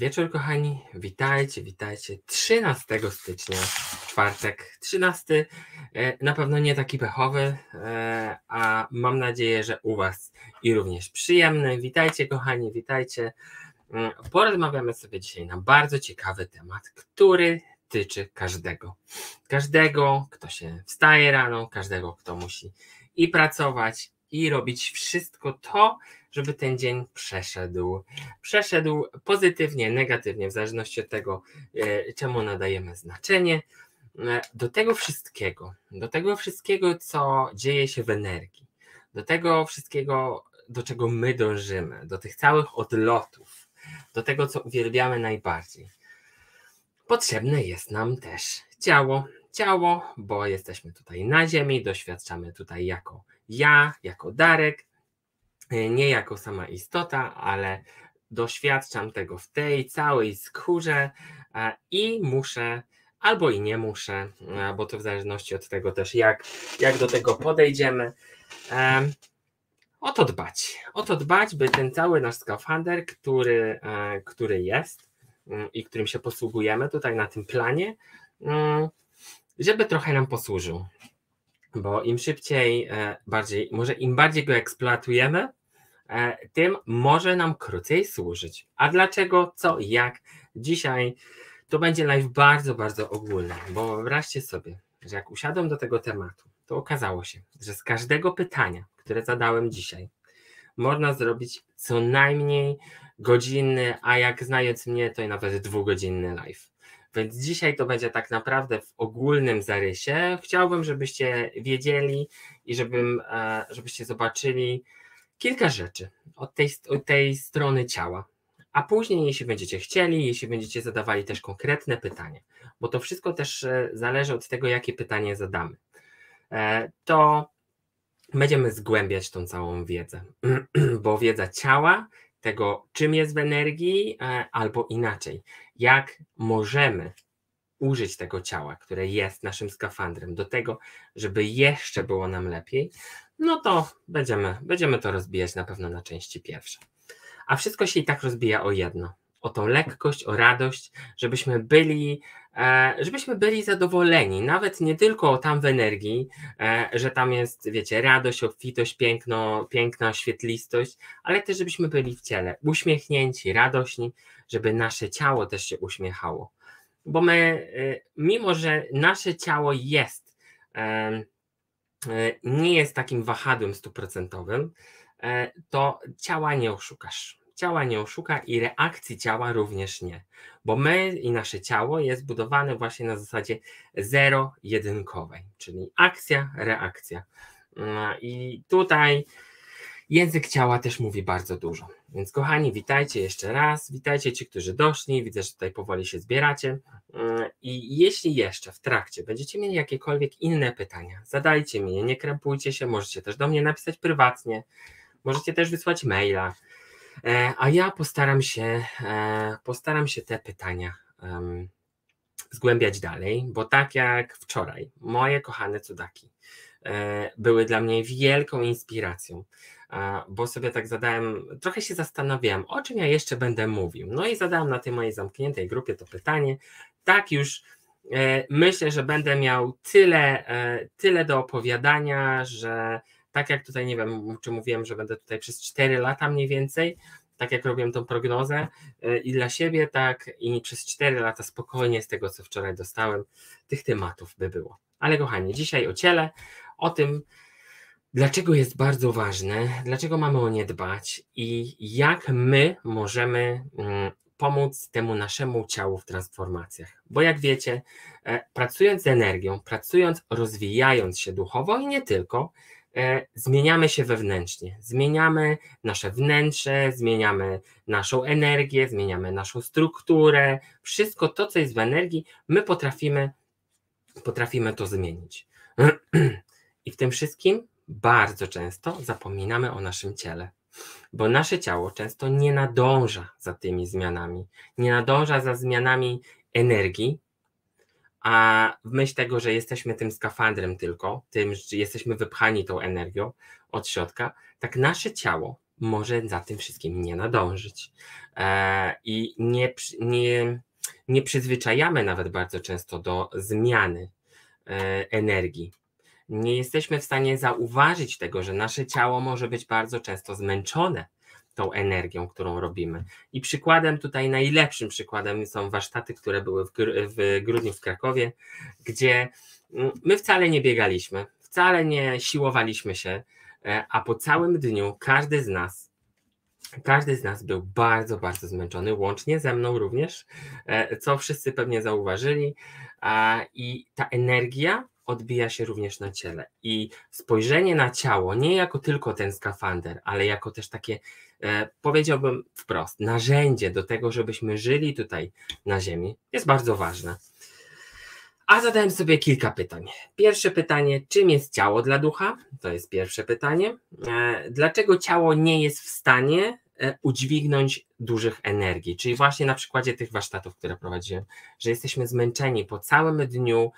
Wieczór, kochani. Witajcie, witajcie. 13 stycznia, czwartek. 13, e, na pewno nie taki pechowy, e, a mam nadzieję, że u Was i również przyjemny. Witajcie, kochani, witajcie. Mm, porozmawiamy sobie dzisiaj na bardzo ciekawy temat, który tyczy każdego. Każdego, kto się wstaje rano, każdego, kto musi i pracować, i robić wszystko to, żeby ten dzień przeszedł. Przeszedł pozytywnie, negatywnie, w zależności od tego, e, czemu nadajemy znaczenie. E, do tego wszystkiego, do tego wszystkiego, co dzieje się w energii, do tego wszystkiego, do czego my dążymy, do tych całych odlotów, do tego, co uwielbiamy najbardziej. Potrzebne jest nam też ciało. Ciało, bo jesteśmy tutaj na Ziemi, doświadczamy tutaj jako ja, jako Darek, E, nie jako sama istota, ale doświadczam tego w tej całej skórze e, i muszę, albo i nie muszę, e, bo to w zależności od tego też, jak, jak do tego podejdziemy. O to dbać. O to dbać, by ten cały nasz skafander, który, który jest mm, i którym się posługujemy tutaj na tym planie, mm, żeby trochę nam posłużył. Bo im szybciej, bardziej, może im bardziej go eksploatujemy, E, tym może nam krócej służyć. A dlaczego, co, jak? Dzisiaj to będzie live bardzo, bardzo ogólny, bo wyobraźcie sobie, że jak usiadłem do tego tematu, to okazało się, że z każdego pytania, które zadałem dzisiaj, można zrobić co najmniej godzinny, a jak znając mnie, to i nawet dwugodzinny live. Więc dzisiaj to będzie tak naprawdę w ogólnym zarysie. Chciałbym, żebyście wiedzieli i żebym, e, żebyście zobaczyli, kilka rzeczy od tej, od tej strony ciała. A później, jeśli będziecie chcieli, jeśli będziecie zadawali też konkretne pytania, bo to wszystko też e, zależy od tego, jakie pytanie zadamy, e, to będziemy zgłębiać tą całą wiedzę, bo wiedza ciała, tego czym jest w energii, e, albo inaczej, jak możemy użyć tego ciała, które jest naszym skafandrem, do tego, żeby jeszcze było nam lepiej, no to będziemy, będziemy to rozbijać na pewno na części pierwsze. A wszystko się i tak rozbija o jedno. O tą lekkość, o radość, żebyśmy byli, e, żebyśmy byli zadowoleni, nawet nie tylko tam w energii, e, że tam jest, wiecie, radość, obfitość, piękno, piękna świetlistość, ale też żebyśmy byli w ciele uśmiechnięci, radośni, żeby nasze ciało też się uśmiechało. Bo my, e, mimo że nasze ciało jest nie jest takim wahadłem stuprocentowym, to ciała nie oszukasz. Ciała nie oszuka i reakcji ciała również nie, bo my i nasze ciało jest budowane właśnie na zasadzie zero-jedynkowej, czyli akcja, reakcja. Mm, I tutaj Język ciała też mówi bardzo dużo. Więc kochani, witajcie jeszcze raz. Witajcie ci, którzy doszli. Widzę, że tutaj powoli się zbieracie. Mm, I jeśli jeszcze w trakcie będziecie mieli jakiekolwiek inne pytania, zadajcie mi je, nie krępujcie się. Możecie też do mnie napisać prywatnie. Możecie też wysłać maila. E, a ja postaram się, e, postaram się te pytania zgłębiać dalej, bo tak jak wczoraj, moje kochane cudaki e, były dla mnie wielką inspiracją bo sobie tak zadałem, trochę się zastanawiałem, o czym ja jeszcze będę mówił. No i zadałem na tej mojej zamkniętej grupie to pytanie. Tak już myślę, że będę miał tyle, tyle do opowiadania, że tak jak tutaj, nie wiem, czy mówiłem, że będę tutaj przez 4 lata mniej więcej, tak jak robiłem tą prognozę e, i dla siebie, tak i przez 4 lata spokojnie z tego, co wczoraj dostałem, tych tematów by było. Ale kochani, dzisiaj o ciele, o tym, Dlaczego jest bardzo ważne, dlaczego mamy o nie dbać i jak my możemy mm, pomóc temu naszemu ciału w transformacjach. Bo jak wiecie, e, pracując z energią, pracując, rozwijając się duchowo i nie tylko, zmieniamy się wewnętrznie, zmieniamy nasze wnętrze, zmieniamy naszą energię, zmieniamy naszą strukturę, wszystko to, co jest w energii, my potrafimy, potrafimy to zmienić. I w tym wszystkim bardzo często zapominamy o naszym ciele, bo nasze ciało często nie nadąża za tymi zmianami, nie nadąża za zmianami energii, a w myśl tego, że jesteśmy tym skafandrem tylko, tym, że jesteśmy wypchani tą energią od środka, tak nasze ciało może za tym wszystkim nie nadążyć. E, I nie, nie, nie przyzwyczajamy nawet bardzo często do zmiany e, energii. Nie jesteśmy w stanie zauważyć tego, że nasze ciało może być bardzo często zmęczone tą energią, którą robimy. I przykładem tutaj, najlepszym przykładem są warsztaty, które były w, w grudniu w Krakowie, gdzie mm, my wcale nie biegaliśmy, wcale nie siłowaliśmy się, e, a po całym dniu każdy z nas, każdy z nas był bardzo, bardzo zmęczony, łącznie ze mną również, e, co wszyscy pewnie zauważyli. I ta energia odbija się również na ciele. I spojrzenie na ciało nie jako tylko ten skafander, ale jako też takie, e, powiedziałbym wprost, narzędzie do tego, żebyśmy żyli tutaj na Ziemi, jest bardzo ważne. A zadałem sobie kilka pytań. Pierwsze pytanie, czym jest ciało dla ducha? To jest pierwsze pytanie. E, dlaczego ciało nie jest w stanie e, udźwignąć dużych energii? Czyli właśnie na przykładzie tych warsztatów, które prowadziłem, że jesteśmy zmęczeni po całym dniu,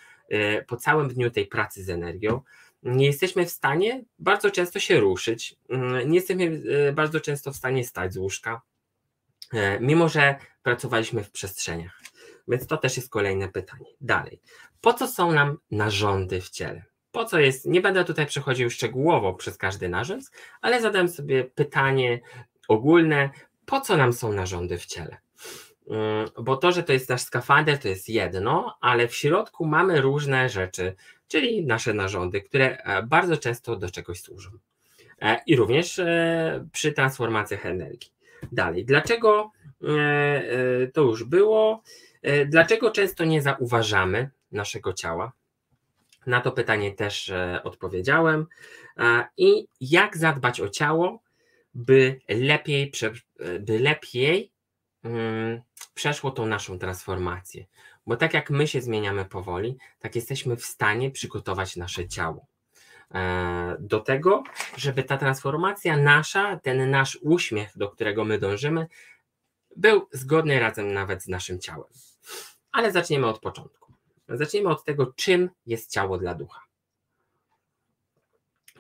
po całym dniu tej pracy z energią. Nie jesteśmy w stanie bardzo często się ruszyć, mm, nie jesteśmy bardzo często w stanie stać z łóżka, mimo że pracowaliśmy w przestrzeniach. Więc to też jest kolejne pytanie. Dalej. Po co są nam narządy w ciele? Po co jest, nie będę tutaj przechodził szczegółowo przez każdy narząd, ale zadam sobie pytanie ogólne, po co nam są narządy w ciele? Mm, bo to, że to jest nasz skafander, to jest jedno, ale w środku mamy różne rzeczy, czyli nasze narządy, które e, bardzo często do czegoś służą. E, I również e, przy transformacjach energii. Dalej, dlaczego to już było? Dlaczego często nie zauważamy naszego ciała? Na to pytanie też odpowiedziałem. I jak zadbać o ciało, by lepiej, by lepiej przeszło tą naszą transformację? Bo tak jak my się zmieniamy powoli, tak jesteśmy w stanie przygotować nasze ciało do tego, żeby ta transformacja nasza, ten nasz uśmiech, do którego my dążymy, był zgodny razem nawet z naszym ciałem. Ale zaczniemy od początku. Zaczniemy od tego, czym jest ciało dla ducha.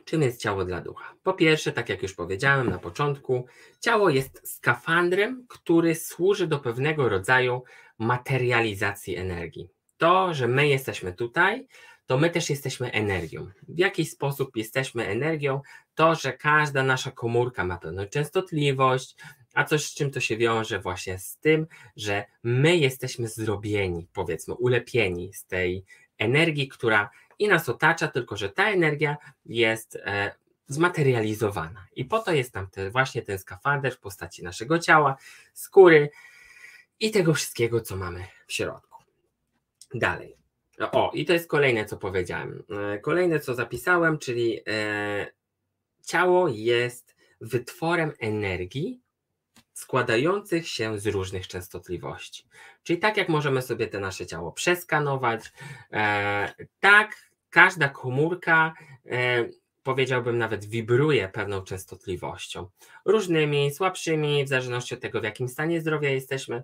Czym jest ciało dla ducha? Po pierwsze, tak jak już powiedziałem na początku, ciało jest skafandrem, który służy do pewnego rodzaju materializacji energii. To, że my jesteśmy tutaj, to my też jesteśmy energią. W jaki sposób jesteśmy energią? To, że każda nasza komórka ma pewną częstotliwość, a coś z czym to się wiąże właśnie z tym, że my jesteśmy zrobieni, powiedzmy, ulepieni z tej energii, która i nas otacza, tylko że ta energia jest e, zmaterializowana. I po to jest nam te, właśnie ten skafander w postaci naszego ciała, skóry i tego wszystkiego, co mamy w środku. Dalej. O, i to jest kolejne, co powiedziałem. E, kolejne, co zapisałem, czyli e, ciało jest wytworem energii, składających się z różnych częstotliwości. Czyli tak jak możemy sobie te nasze ciało przeskanować, e, tak każda komórka, e, powiedziałbym nawet, wibruje pewną częstotliwością. Różnymi, słabszymi, w zależności od tego, w jakim stanie zdrowia jesteśmy.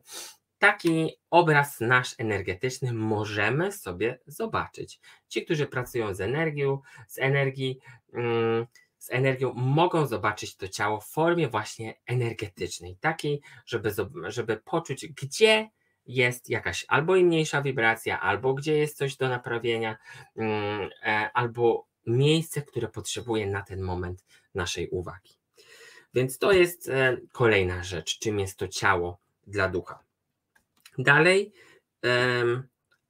Taki obraz nasz energetyczny możemy sobie zobaczyć. Ci, którzy pracują z energią, z energii, mm, z energią mogą zobaczyć to ciało w formie właśnie energetycznej, takiej, żeby, żeby poczuć, gdzie jest jakaś albo mniejsza wibracja, albo gdzie jest coś do naprawienia, mm, e, albo miejsce, które potrzebuje na ten moment naszej uwagi. Więc to jest e, kolejna rzecz, czym jest to ciało dla ducha. Dalej,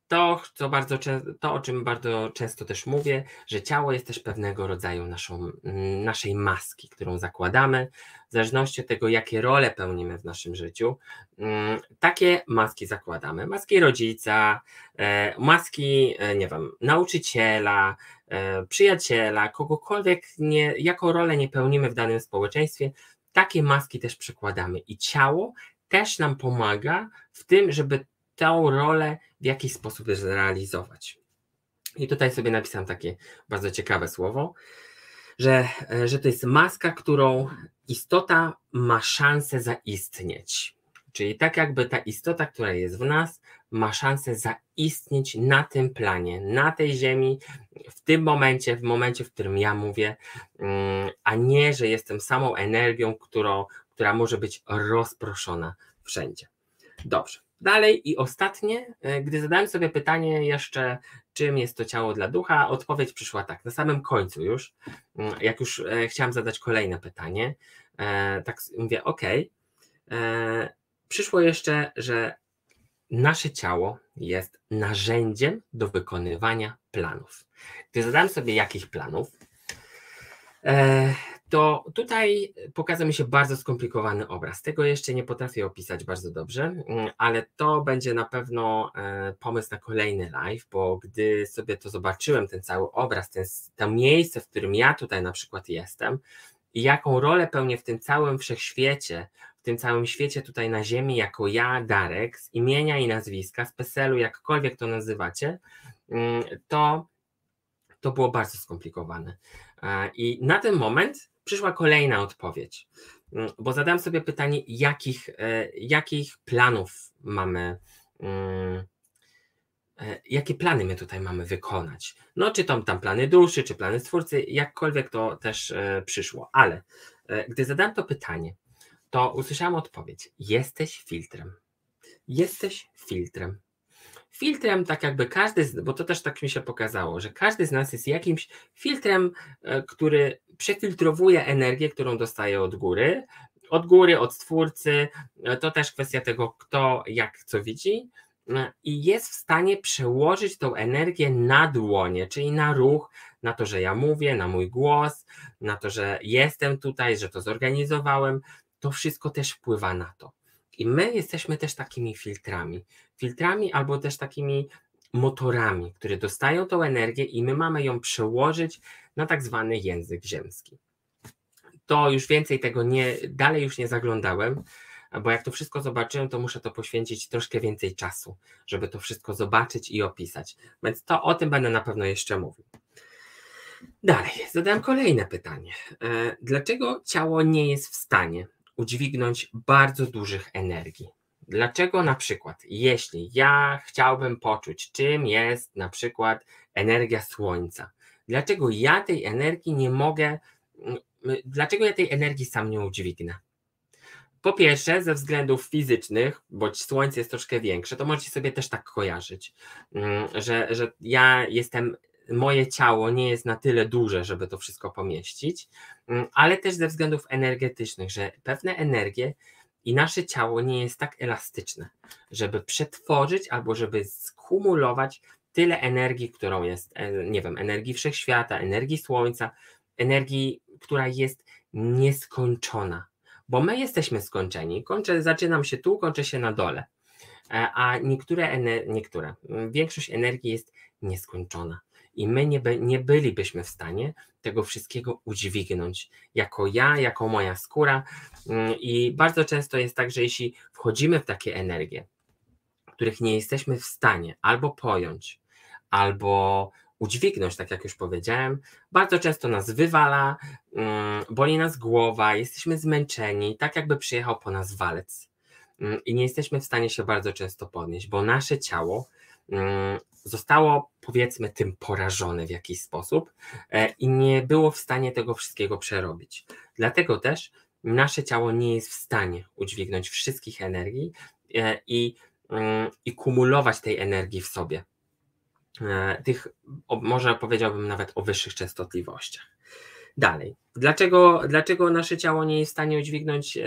to, co bardzo, to, o czym bardzo często też mówię, że ciało jest też pewnego rodzaju naszą, mm, naszej maski, którą zakładamy, w zależności od tego, jakie role pełnimy w naszym życiu, mm, takie maski zakładamy. Maski rodzica, e, maski, e, nie wiem, nauczyciela, e, przyjaciela, kogokolwiek, nie, jaką rolę nie pełnimy w danym społeczeństwie, takie maski też przekładamy. I ciało też nam pomaga w tym, żeby tę rolę w jakiś sposób zrealizować. I tutaj sobie napisałem takie bardzo ciekawe słowo, że, że to jest maska, którą istota ma szansę zaistnieć. Czyli tak jakby ta istota, która jest w nas, ma szansę zaistnieć na tym planie, na tej ziemi, w tym momencie, w momencie, w którym ja mówię, mm, a nie, że jestem samą energią, którą, która może być rozproszona wszędzie. Dobrze. Dalej i ostatnie, e, gdy zadałem sobie pytanie jeszcze, czym jest to ciało dla ducha, odpowiedź przyszła tak, na samym końcu już, mm, jak już e, chciałam zadać kolejne pytanie, e, tak mówię, ok, przyszło jeszcze, że nasze ciało jest narzędziem do wykonywania planów. Gdy zadałem sobie jakich planów, to tutaj pokazał mi się bardzo skomplikowany obraz. Tego jeszcze nie potrafię opisać bardzo dobrze, mm, ale to będzie na pewno e, pomysł na kolejny live, bo gdy sobie to zobaczyłem, ten cały obraz, ten, to miejsce, w którym ja tutaj na przykład jestem i jaką rolę pełnię w tym całym wszechświecie, w tym całym świecie tutaj na Ziemi, jako ja, Darek, z imienia i nazwiska, z PESEL-u, jakkolwiek to nazywacie, mm, to, to było bardzo skomplikowane. E, I na ten moment przyszła kolejna odpowiedź, mm, bo zadałem sobie pytanie, jakich, e, jakich planów mamy, mm, e, jakie plany my tutaj mamy wykonać. No, czy to tam plany duszy, czy plany stwórcy, jakkolwiek to też przyszło, ale gdy zadałem to pytanie, to usłyszałem odpowiedź: Jesteś filtrem. Jesteś filtrem filtrem, tak jakby każdy, bo to też tak mi się pokazało, że każdy z nas jest jakimś filtrem, e, który przefiltrowuje energię, którą dostaje od góry, od góry, od stwórcy. E, to też kwestia tego, kto jak co widzi. E, I jest w stanie przełożyć tą energię na dłonie, czyli na ruch, na to, że ja mówię, na mój głos, na to, że jestem tutaj, że to zorganizowałem. To wszystko też wpływa na to. I my jesteśmy też takimi filtrami. Filtrami albo też takimi motorami, które dostają tą energię i my mamy ją przełożyć na tak zwany język ziemski. To już więcej tego nie, dalej już nie zaglądałem, bo jak to wszystko zobaczyłem, to muszę to poświęcić troszkę więcej czasu, żeby to wszystko zobaczyć i opisać. Więc to o tym będę na pewno jeszcze mówił. Dalej, zadałem kolejne pytanie. E, dlaczego ciało nie jest w stanie udźwignąć bardzo dużych energii. Dlaczego na przykład, jeśli ja chciałbym poczuć, czym jest na przykład energia słońca, dlaczego ja tej energii nie mogę, mm, dlaczego ja tej energii sam nie udźwignę? Po pierwsze, ze względów fizycznych, bo słońce jest troszkę większe, to możecie sobie też tak kojarzyć, mm, że, że ja jestem moje ciało nie jest na tyle duże, żeby to wszystko pomieścić, mm, ale też ze względów energetycznych, że pewne energie i nasze ciało nie jest tak elastyczne, żeby przetworzyć albo żeby skumulować tyle energii, którą jest, e, nie wiem, energii wszechświata, energii słońca, energii, która jest nieskończona. Bo my jesteśmy skończeni. Kończę, zaczynam się tu, kończę się na dole. E, a niektóre, niektóre, większość energii jest nieskończona i my nie, by, nie bylibyśmy w stanie tego wszystkiego udźwignąć jako ja, jako moja skóra. Mm, I bardzo często jest tak, że jeśli wchodzimy w takie energie, których nie jesteśmy w stanie albo pojąć, albo udźwignąć, tak jak już powiedziałem, bardzo często nas wywala, mm, boli nas głowa, jesteśmy zmęczeni, tak jakby przyjechał po nas walec. Mm, I nie jesteśmy w stanie się bardzo często podnieść, bo nasze ciało zostało powiedzmy tym porażone w jakiś sposób e, i nie było w stanie tego wszystkiego przerobić. Dlatego też nasze ciało nie jest w stanie udźwignąć wszystkich energii e, i, mm, i kumulować tej energii w sobie. E, tych, może powiedziałbym nawet o wyższych częstotliwościach. Dalej, dlaczego, dlaczego nasze ciało nie jest w stanie udźwignąć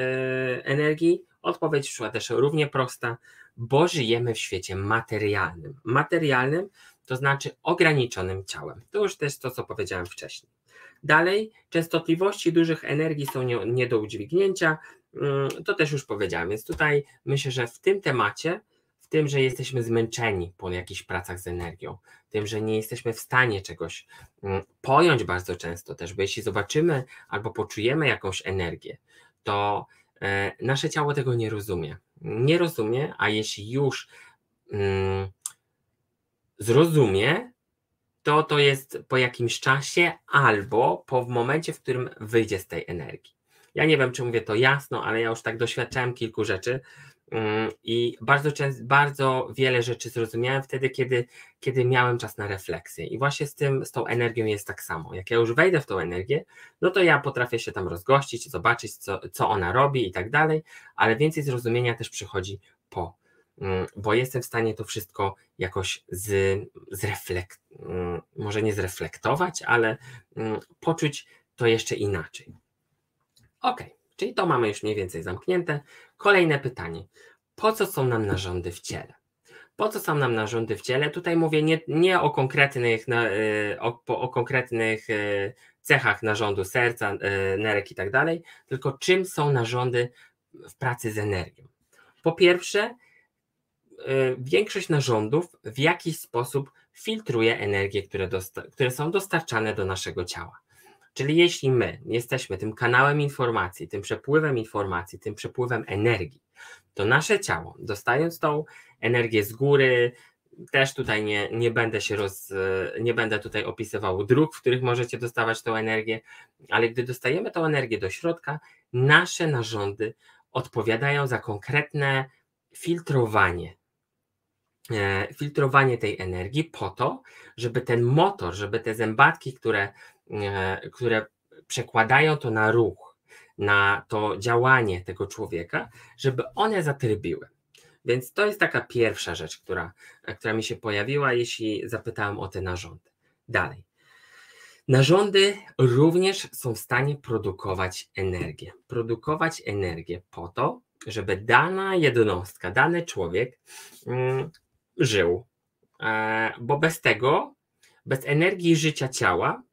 energii? Odpowiedź szła też równie prosta, bo żyjemy w świecie materialnym. Materialnym to znaczy ograniczonym ciałem. To już też to, co powiedziałem wcześniej. Dalej, częstotliwości dużych energii są nie, nie do udźwignięcia, mm, to też już powiedziałem, więc tutaj myślę, że w tym temacie, w tym, że jesteśmy zmęczeni po jakichś pracach z energią, tym, że nie jesteśmy w stanie czegoś mm, pojąć bardzo często też, bo jeśli zobaczymy albo poczujemy jakąś energię, to nasze ciało tego nie rozumie. Nie rozumie, a jeśli już mm, zrozumie, to to jest po jakimś czasie albo po momencie, w którym wyjdzie z tej energii. Ja nie wiem, czy mówię to jasno, ale ja już tak doświadczałem kilku rzeczy I bardzo często, bardzo wiele rzeczy zrozumiałem wtedy, kiedy, kiedy miałem czas na refleksję. I właśnie z tym, z tą energią jest tak samo. Jak ja już wejdę w tą energię, no to ja potrafię się tam rozgościć, zobaczyć, co, co ona robi i tak dalej, ale więcej zrozumienia też przychodzi po, mm, bo jestem w stanie to wszystko jakoś z, zreflekt, mm, może nie zreflektować, ale poczuć to jeszcze inaczej. Ok, czyli to mamy już mniej więcej zamknięte. Kolejne pytanie. Po co są nam narządy w ciele? Po co są nam narządy w ciele? Tutaj mówię nie, nie o konkretnych, y, o, o konkretnych y, cechach narządu serca, y, nerek i tak dalej, tylko czym są narządy w pracy z energią. Po pierwsze, większość narządów w jakiś sposób filtruje energię, które, które są dostarczane do naszego ciała. Czyli jeśli my jesteśmy tym kanałem informacji, tym przepływem informacji, tym przepływem energii, to nasze ciało, dostając tą energię z góry, też tutaj nie, nie będę się roz, nie będę tutaj opisywał dróg, w których możecie dostawać tą energię, ale gdy dostajemy tą energię do środka, nasze narządy odpowiadają za konkretne filtrowanie, e, filtrowanie tej energii po to, żeby ten motor, żeby te zębatki, które które przekładają to na ruch, na to działanie tego człowieka, żeby one zatrybiły. Więc to jest taka pierwsza rzecz, która, która mi się pojawiła, jeśli zapytałem o te narządy. Dalej. Narządy również są w stanie produkować energię. Produkować energię po to, żeby dana jednostka, dany człowiek mm, żył. E, bo bez tego, bez energii życia ciała,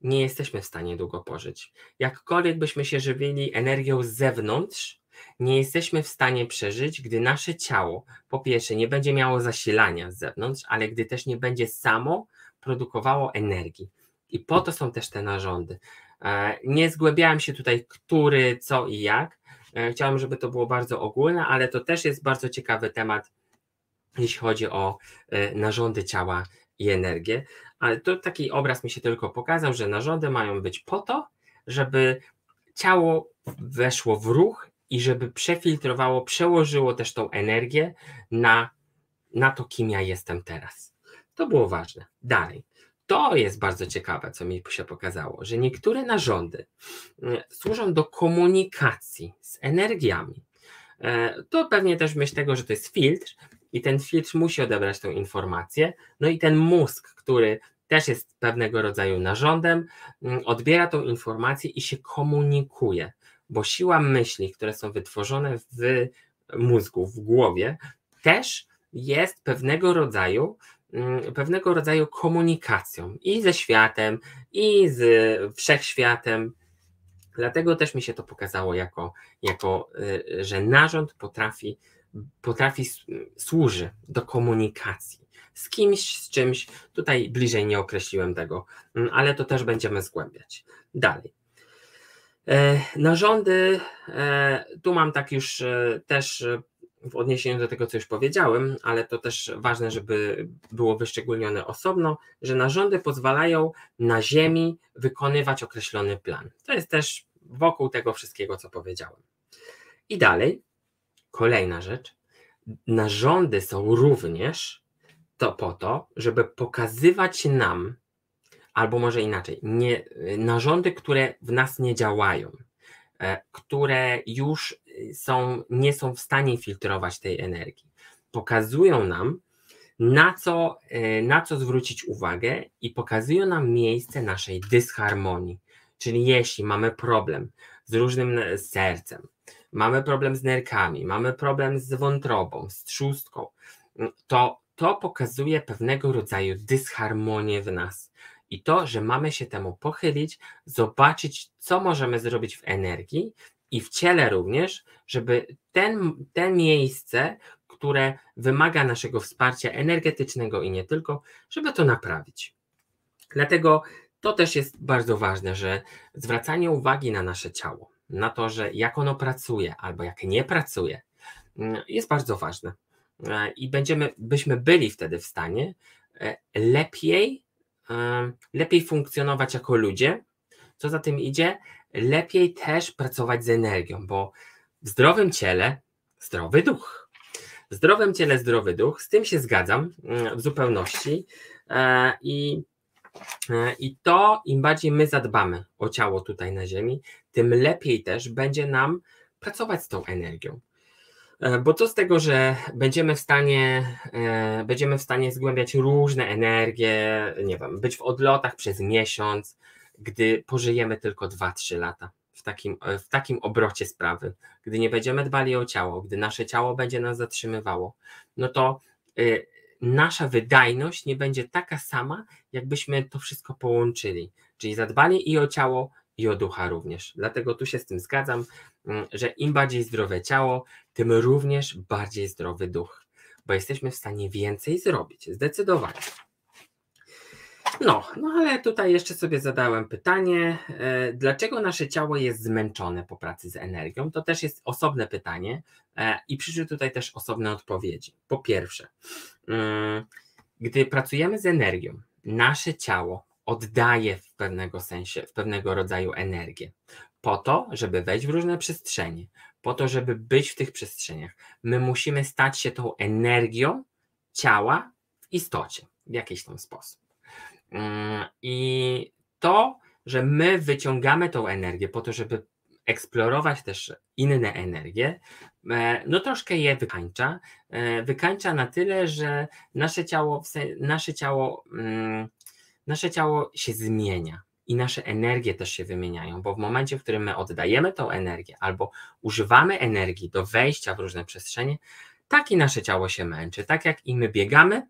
nie jesteśmy w stanie długo pożyć. Jakkolwiek byśmy się żywili energią z zewnątrz, nie jesteśmy w stanie przeżyć, gdy nasze ciało po pierwsze nie będzie miało zasilania z zewnątrz, ale gdy też nie będzie samo produkowało energii. I po to są też te narządy. E, nie zgłębiałem się tutaj, który, co i jak. E, chciałem, żeby to było bardzo ogólne, ale to też jest bardzo ciekawy temat, jeśli chodzi o e, narządy ciała i energię. Ale to taki obraz mi się tylko pokazał, że narządy mają być po to, żeby ciało weszło w ruch i żeby przefiltrowało, przełożyło też tą energię na, na to, kim ja jestem teraz. To było ważne. Dalej. To jest bardzo ciekawe, co mi się pokazało, że niektóre narządy mm, służą do komunikacji z energiami. E, to pewnie też myśl tego, że to jest filtr, i ten filtr musi odebrać tę informację. No i ten mózg, który też jest pewnego rodzaju narządem, mm, odbiera tą informację i się komunikuje, bo siła myśli, które są wytworzone w mózgu, w głowie, też jest pewnego rodzaju mm, pewnego rodzaju komunikacją i ze światem, i z wszechświatem. Dlatego też mi się to pokazało jako, jako y, że narząd potrafi potrafi, służy do komunikacji z kimś, z czymś. Tutaj bliżej nie określiłem tego, mm, ale to też będziemy zgłębiać. Dalej. E, narządy, e, tu mam tak już e, też w odniesieniu do tego, co już powiedziałem, ale to też ważne, żeby było wyszczególnione osobno, że narządy pozwalają na Ziemi wykonywać określony plan. To jest też wokół tego wszystkiego, co powiedziałem. I dalej, Kolejna rzecz. Narządy są również to po to, żeby pokazywać nam, albo może inaczej, nie, narządy, które w nas nie działają, e, które już są, nie są w stanie filtrować tej energii. Pokazują nam, na co, e, na co zwrócić uwagę i pokazują nam miejsce naszej dysharmonii. Czyli jeśli mamy problem z różnym sercem, mamy problem z nerkami, mamy problem z wątrobą, z trzustką, to to pokazuje pewnego rodzaju dysharmonię w nas. I to, że mamy się temu pochylić, zobaczyć, co możemy zrobić w energii i w ciele również, żeby ten, ten miejsce, które wymaga naszego wsparcia energetycznego i nie tylko, żeby to naprawić. Dlatego to też jest bardzo ważne, że zwracanie uwagi na nasze ciało, na to, że jak ono pracuje albo jak nie pracuje, mm, jest bardzo ważne. E, I będziemy, byśmy byli wtedy w stanie e, lepiej, e, lepiej funkcjonować jako ludzie. Co za tym idzie, lepiej też pracować z energią, bo w zdrowym ciele zdrowy duch. W zdrowym ciele zdrowy duch, z tym się zgadzam mm, w zupełności. I, I to im bardziej my zadbamy o ciało tutaj na Ziemi, tym lepiej też będzie nam pracować z tą energią. E, bo co z tego, że będziemy w stanie, będziemy w stanie zgłębiać różne energie, nie wiem, być w odlotach przez miesiąc, gdy pożyjemy tylko 2-3 lata w takim, w takim obrocie sprawy, gdy nie będziemy dbali o ciało, gdy nasze ciało będzie nas zatrzymywało, no to nasza wydajność nie będzie taka sama, jakbyśmy to wszystko połączyli. Czyli zadbali i o ciało, i o ducha również. Dlatego tu się z tym zgadzam, mm, że im bardziej zdrowe ciało, tym również bardziej zdrowy duch, bo jesteśmy w stanie więcej zrobić, zdecydowanie. No, no ale tutaj jeszcze sobie zadałem pytanie, e, dlaczego nasze ciało jest zmęczone po pracy z energią? To też jest osobne pytanie e, i przyszły tutaj też osobne odpowiedzi. Po pierwsze, mm, gdy pracujemy z energią, nasze ciało oddaje w pewnego sensie, w pewnego rodzaju energię, po to, żeby wejść w różne przestrzenie, po to, żeby być w tych przestrzeniach. My musimy stać się tą energią ciała w istocie, w jakiś tam sposób. Mm, I to, że my wyciągamy tą energię po to, żeby eksplorować też inne energie, e, no troszkę je wykańcza. E, wykańcza na tyle, że nasze ciało, nasze ciało, mm, nasze ciało się zmienia i nasze energie też się wymieniają, bo w momencie, w którym my oddajemy tą energię albo używamy energii do wejścia w różne przestrzenie, tak i nasze ciało się męczy. Tak jak i my biegamy,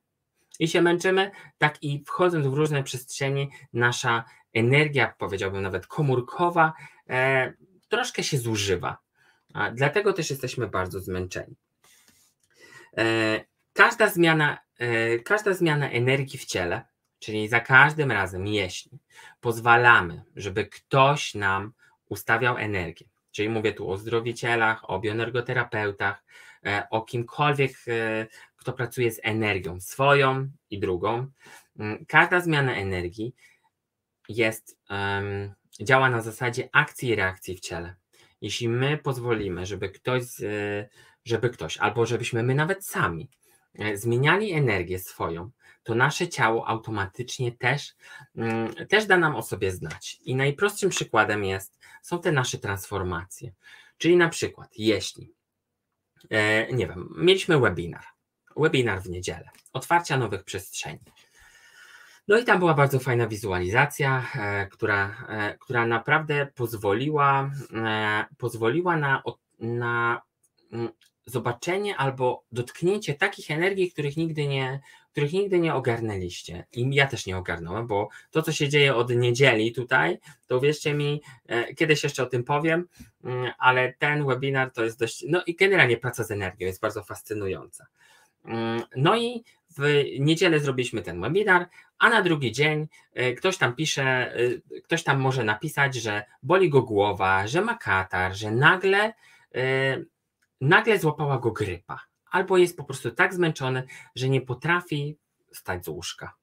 i się męczymy, tak i wchodząc w różne przestrzenie, nasza energia, powiedziałbym nawet komórkowa, e, troszkę się zużywa. A dlatego też jesteśmy bardzo zmęczeni. E, każda, zmiana, e, każda zmiana energii w ciele, czyli za każdym razem, jeśli pozwalamy, żeby ktoś nam ustawiał energię, czyli mówię tu o zdrowicielach, o bioenergoterapeutach, e, o kimkolwiek, e, kto pracuje z energią swoją i drugą. Mm, każda zmiana energii jest, działa na zasadzie akcji i reakcji w ciele. Jeśli my pozwolimy, żeby ktoś, żeby ktoś, albo żebyśmy my nawet sami e, zmieniali energię swoją, to nasze ciało automatycznie też, mm, też da nam o sobie znać. I najprostszym przykładem jest, są te nasze transformacje. Czyli na przykład, jeśli, e, nie wiem, mieliśmy webinar, webinar w niedzielę, otwarcia nowych przestrzeni. No i tam była bardzo fajna wizualizacja, e, która, e, która naprawdę pozwoliła, pozwoliła na, na mm, zobaczenie albo dotknięcie takich energii, których nigdy nie, których nigdy nie ogarnęliście. I ja też nie ogarnąłem, bo to, co się dzieje od niedzieli tutaj, to wierzcie mi, kiedyś jeszcze o tym powiem, mm, ale ten webinar to jest dość, no i generalnie praca z energią jest bardzo fascynująca. Mm, no i w niedzielę zrobiliśmy ten webinar, a na drugi dzień e, ktoś tam pisze, e, ktoś tam może napisać, że boli go głowa, że ma katar, że nagle, e, nagle złapała go grypa, albo jest po prostu tak zmęczony, że nie potrafi stać z łóżka.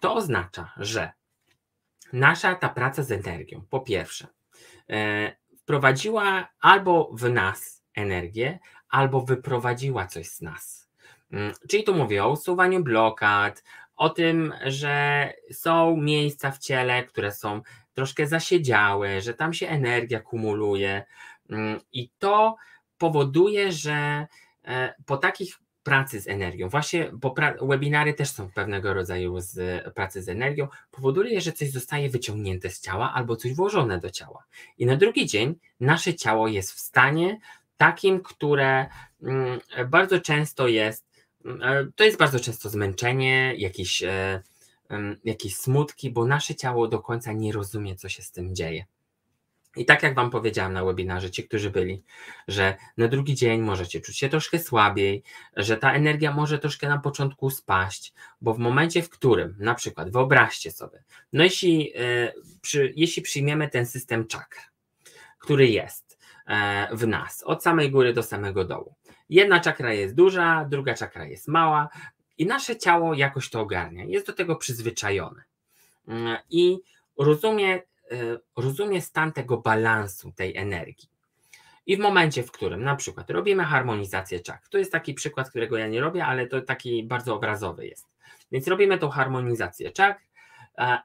To oznacza, że nasza ta praca z energią, po pierwsze, wprowadziła albo w nas energię, albo wyprowadziła coś z nas. Mm, czyli tu mówię o usuwaniu blokad, o tym, że są miejsca w ciele, które są troszkę zasiedziałe, że tam się energia kumuluje mm, i to powoduje, że e, po takich pracy z energią, właśnie bo webinary też są pewnego rodzaju z pracy z energią, powoduje, że coś zostaje wyciągnięte z ciała albo coś włożone do ciała. I na drugi dzień nasze ciało jest w stanie takim, które mm, bardzo często jest E, to jest bardzo często zmęczenie, jakieś, e, jakieś smutki, bo nasze ciało do końca nie rozumie, co się z tym dzieje. I tak jak Wam powiedziałam na webinarze, ci, którzy byli, że na drugi dzień możecie czuć się troszkę słabiej, że ta energia może troszkę na początku spaść, bo w momencie, w którym, na przykład, wyobraźcie sobie, no jeśli, e, przy, jeśli przyjmiemy ten system czakr, który jest w nas, od samej góry do samego dołu, Jedna czakra jest duża, druga czakra jest mała i nasze ciało jakoś to ogarnia, jest do tego przyzwyczajone. Mm, i rozumie, e, rozumie stan tego balansu tej energii. I w momencie, w którym na przykład robimy harmonizację czak, to jest taki przykład, którego ja nie robię, ale to taki bardzo obrazowy jest. Więc robimy tą harmonizację czak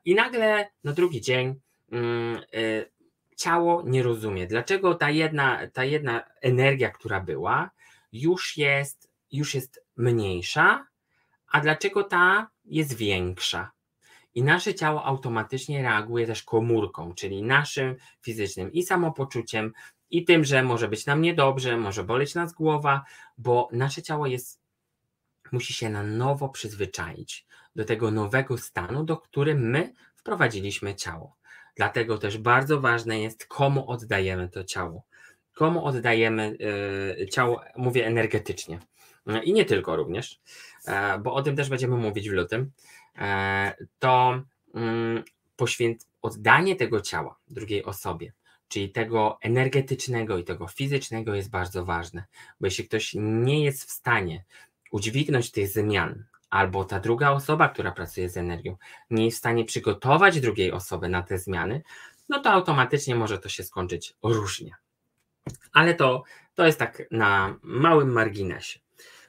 i nagle na drugi dzień mm, y, ciało nie rozumie, dlaczego ta jedna, ta jedna energia, która była, już jest, już jest mniejsza, a dlaczego ta jest większa. I nasze ciało automatycznie reaguje też komórką, czyli naszym fizycznym i samopoczuciem, i tym, że może być nam niedobrze, może boleć nas głowa, bo nasze ciało jest, musi się na nowo przyzwyczaić do tego nowego stanu, do którym my wprowadziliśmy ciało. Dlatego też bardzo ważne jest, komu oddajemy to ciało. Komu oddajemy y, ciało, mówię energetycznie. I nie tylko również, e, bo o tym też będziemy mówić w lutym. E, to mm, poświęc oddanie tego ciała drugiej osobie, czyli tego energetycznego i tego fizycznego jest bardzo ważne, bo jeśli ktoś nie jest w stanie udźwignąć tych zmian, albo ta druga osoba, która pracuje z energią, nie jest w stanie przygotować drugiej osoby na te zmiany, no to automatycznie może to się skończyć różnie. Ale to, to jest tak na małym marginesie.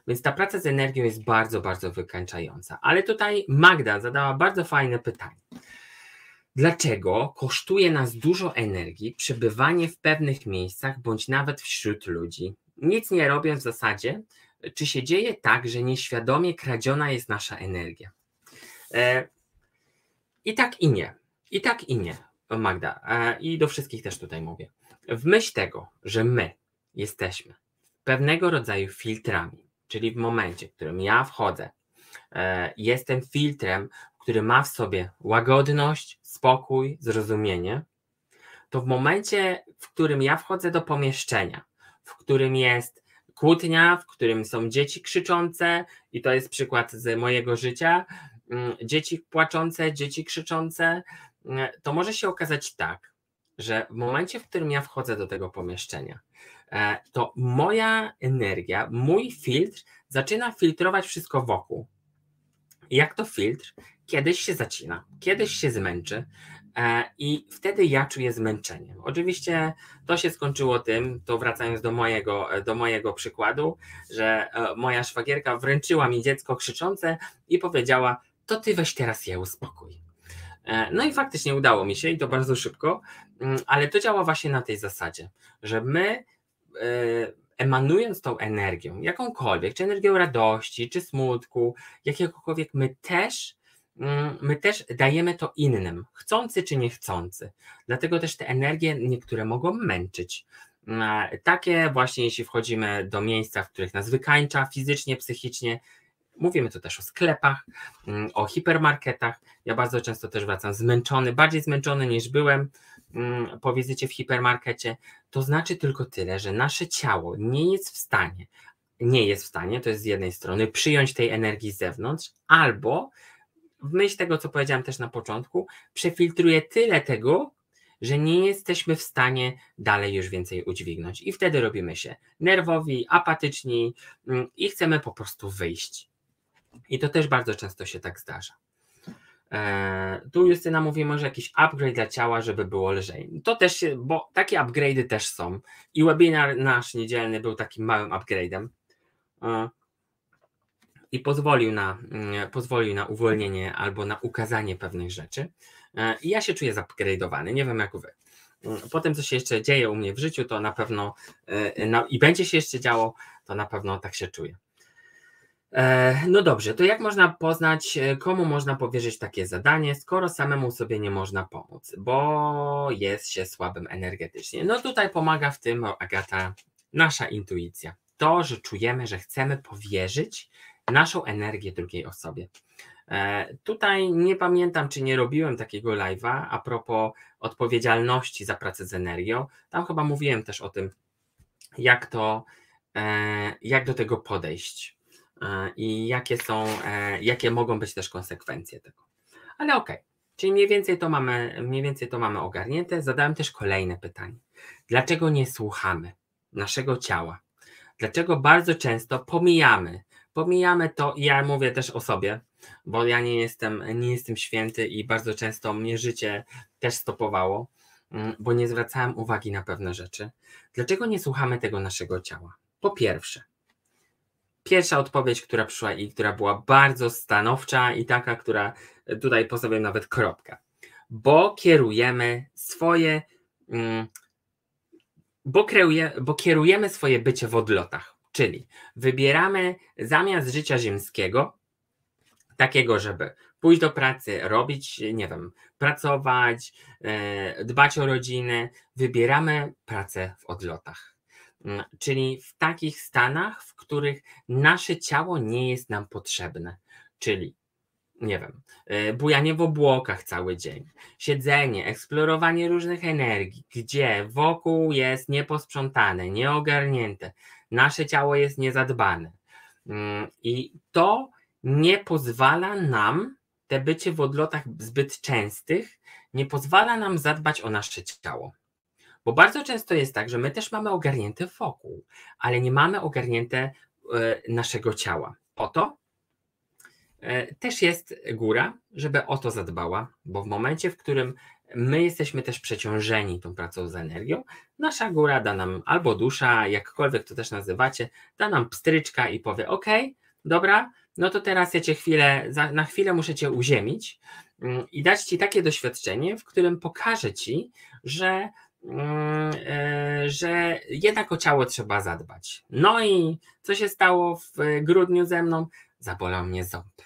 Więc ta praca z energią jest bardzo, bardzo wykańczająca. Ale tutaj Magda zadała bardzo fajne pytanie. Dlaczego kosztuje nas dużo energii przebywanie w pewnych miejscach bądź nawet wśród ludzi, nic nie robiąc w zasadzie, czy się dzieje tak, że nieświadomie kradziona jest nasza energia? E, I tak i nie. I tak i nie, Magda. E, I do wszystkich też tutaj mówię. W myśl tego, że my jesteśmy pewnego rodzaju filtrami, czyli w momencie, w którym ja wchodzę, e, jestem filtrem, który ma w sobie łagodność, spokój, zrozumienie, to w momencie, w którym ja wchodzę do pomieszczenia, w którym jest kłótnia, w którym są dzieci krzyczące, i to jest przykład z mojego życia, mm, dzieci płaczące, dzieci krzyczące, mm, to może się okazać tak, że w momencie, w którym ja wchodzę do tego pomieszczenia, e, to moja energia, mój filtr zaczyna filtrować wszystko wokół. Jak to filtr? Kiedyś się zacina, kiedyś się zmęczy, E, I wtedy ja czuję zmęczenie. Oczywiście to się skończyło tym, to wracając do mojego, do mojego przykładu, że e, moja szwagierka wręczyła mi dziecko krzyczące i powiedziała: To ty weź teraz je uspokój. E, no i faktycznie udało mi się i to bardzo szybko, mm, ale to działa właśnie na tej zasadzie, że my emanując tą energią, jakąkolwiek, czy energią radości, czy smutku, jakiegokolwiek, my też Mm, my też dajemy to innym, chcący czy niechcący. Dlatego też te energie niektóre mogą męczyć. Mm, takie właśnie, jeśli wchodzimy do miejsca, w których nas wykańcza fizycznie, psychicznie, Mówimy tu też o sklepach, mm, o hipermarketach. Ja bardzo często też wracam zmęczony, bardziej zmęczony niż byłem po wizycie w hipermarkecie. To znaczy tylko tyle, że nasze ciało nie jest w stanie, nie jest w stanie, to jest z jednej strony, przyjąć tej energii z zewnątrz, albo w myśl tego, co powiedziałem też na początku, przefiltruje tyle tego, że nie jesteśmy w stanie dalej już więcej udźwignąć. I wtedy robimy się nerwowi, apatyczni mm, i chcemy po prostu wyjść. I to też bardzo często się tak zdarza. Eee, tu Justyna mówi może jakiś upgrade dla ciała, żeby było lżej. To też się, bo takie upgrade'y też są. I webinar nasz niedzielny był takim małym upgrade'em. Eee, i pozwolił na, mm, pozwolił na uwolnienie albo na ukazanie pewnych rzeczy. E, I ja się czuję zupgrade'owany, nie wiem jak wy. Mm, Potem, co się jeszcze dzieje u mnie w życiu, to na pewno e, no, i będzie się jeszcze działo, to na pewno tak się czuję. E, no dobrze, to jak można poznać, komu można powierzyć takie zadanie, skoro samemu sobie nie można pomóc, bo jest się słabym energetycznie? No tutaj pomaga w tym Agata, nasza intuicja. To, że czujemy, że chcemy powierzyć naszą energię drugiej osobie. E, tutaj nie pamiętam, czy nie robiłem takiego live'a a propos odpowiedzialności za pracę z energią. Tam chyba mówiłem też o tym, jak to, e, jak do tego podejść e, i jakie są, jakie mogą być też konsekwencje tego. Ale okej, okay. czyli mniej więcej to mamy, mniej więcej to mamy ogarnięte. Zadałem też kolejne pytanie. Dlaczego nie słuchamy naszego ciała? Dlaczego bardzo często pomijamy pomijamy to, ja mówię też o sobie, bo ja nie jestem, nie jestem święty i bardzo często mnie życie też stopowało. mm, bo nie zwracałem uwagi na pewne rzeczy. Dlaczego nie słuchamy tego naszego ciała? Po pierwsze, pierwsza odpowiedź, która przyszła i która była bardzo stanowcza i taka, która e, tutaj postawiłem nawet kropkę. Bo kierujemy swoje, mm, bo, kreuje, bo kierujemy swoje bycie w odlotach. Czyli wybieramy zamiast życia ziemskiego, takiego, żeby pójść do pracy, robić, nie wiem, pracować, e, dbać o rodzinę, wybieramy pracę w odlotach. Mm, czyli w takich stanach, w których nasze ciało nie jest nam potrzebne. Czyli nie wiem, e, bujanie w obłokach cały dzień, siedzenie, eksplorowanie różnych energii, gdzie wokół jest nieposprzątane, nieogarnięte, nasze ciało jest niezadbane. Mm, I to nie pozwala nam, te bycie w odlotach zbyt częstych, nie pozwala nam zadbać o nasze ciało. Bo bardzo często jest tak, że my też mamy ogarnięte wokół, ale nie mamy ogarnięte e, naszego ciała. Oto e, też jest góra, żeby o to zadbała, bo w momencie, w którym my jesteśmy też przeciążeni tą pracą z energią, nasza góra da nam albo dusza, jakkolwiek to też nazywacie, da nam pstryczka i powie: OK, dobra, no to teraz ja cię chwilę, na chwilę muszę cię uziemić mm, i dać ci takie doświadczenie, w którym pokażę ci, że, że jednak o ciało trzeba zadbać. No i co się stało w grudniu ze mną? Zabolał mnie ząb.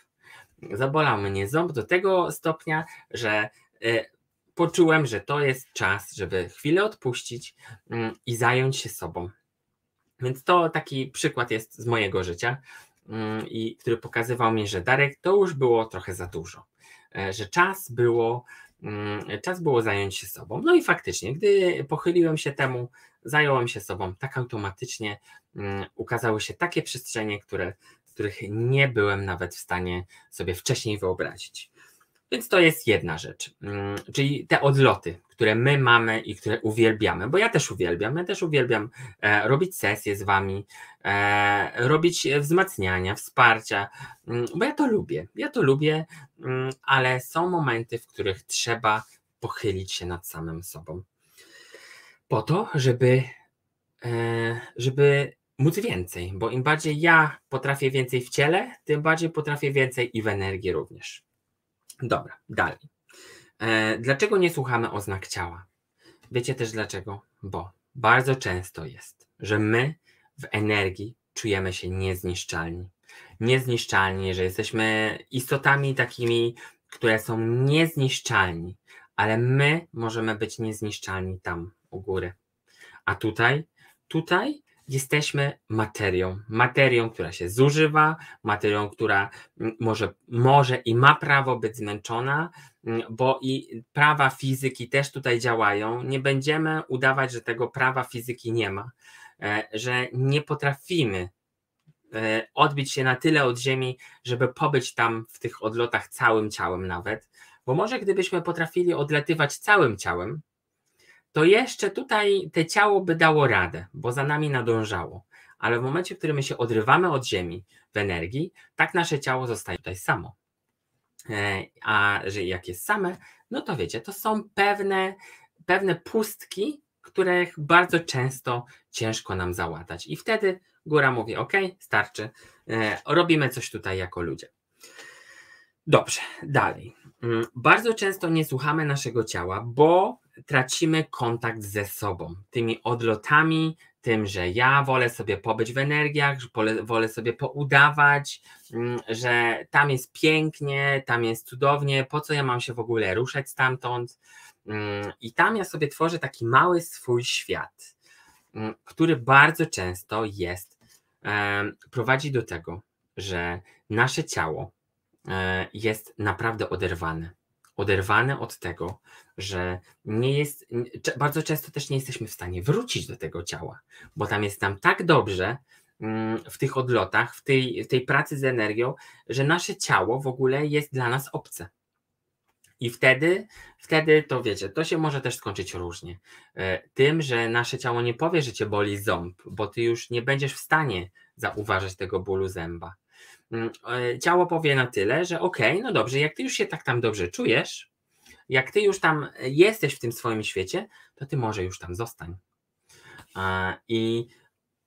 Zabolał mnie ząb do tego stopnia, że e, poczułem, że to jest czas, żeby chwilę odpuścić mm, i zająć się sobą. Więc to taki przykład jest z mojego życia. Mm, i który pokazywał mi, że Darek to już było trochę za dużo, e, że czas było, mm, czas było zająć się sobą. No i faktycznie, gdy pochyliłem się temu, zająłem się sobą, tak automatycznie mm, ukazały się takie przestrzenie, które, których nie byłem nawet w stanie sobie wcześniej wyobrazić. Więc to jest jedna rzecz, mm, czyli te odloty, które my mamy i które uwielbiamy, bo ja też uwielbiam, ja też uwielbiam e, robić sesje z wami, e, robić wzmacniania, wsparcia, mm, bo ja to lubię, ja to lubię, mm, ale są momenty, w których trzeba pochylić się nad samym sobą. Po to, żeby, e, żeby móc więcej, bo im bardziej ja potrafię więcej w ciele, tym bardziej potrafię więcej i w energii również. Dobra, dalej. E, dlaczego nie słuchamy oznak ciała? Wiecie też dlaczego? Bo bardzo często jest, że my w energii czujemy się niezniszczalni. Niezniszczalni, że jesteśmy istotami takimi, które są niezniszczalni, ale my możemy być niezniszczalni tam u góry. A tutaj, tutaj jesteśmy materią. Materią, która się zużywa, materią, która mm, może, może i ma prawo być zmęczona, mm, bo i prawa fizyki też tutaj działają. Nie będziemy udawać, że tego prawa fizyki nie ma, e, że nie potrafimy e, odbić się na tyle od Ziemi, żeby pobyć tam w tych odlotach całym ciałem nawet. Bo może gdybyśmy potrafili odlatywać całym ciałem, to jeszcze tutaj te ciało by dało radę, bo za nami nadążało. Ale w momencie, w którym my się odrywamy od Ziemi w energii, tak nasze ciało zostaje tutaj samo. E, a że jak jest same, no to wiecie, to są pewne, pewne pustki, których bardzo często ciężko nam załatać. I wtedy góra mówi: OK, starczy, e, robimy coś tutaj jako ludzie. Dobrze, dalej. Mm, bardzo często nie słuchamy naszego ciała, bo tracimy kontakt ze sobą, tymi odlotami, tym, że ja wolę sobie pobyć w energiach, że wolę sobie poudawać, mm, że tam jest pięknie, tam jest cudownie, po co ja mam się w ogóle ruszać stamtąd. Mm, I tam ja sobie tworzę taki mały swój świat, mm, który bardzo często jest, prowadzi do tego, że nasze ciało e, jest naprawdę oderwane oderwane od tego, że nie jest, bardzo często też nie jesteśmy w stanie wrócić do tego ciała, bo tam jest nam tak dobrze mm, w tych odlotach, w tej, tej pracy z energią, że nasze ciało w ogóle jest dla nas obce. I wtedy, wtedy to wiecie, to się może też skończyć różnie. E, tym, że nasze ciało nie powie, że cię boli ząb, bo ty już nie będziesz w stanie zauważyć tego bólu zęba. Mm, e, ciało powie na tyle, że okej, okay, no dobrze, jak ty już się tak tam dobrze czujesz, jak ty już tam jesteś w tym swoim świecie, to ty może już tam zostań. I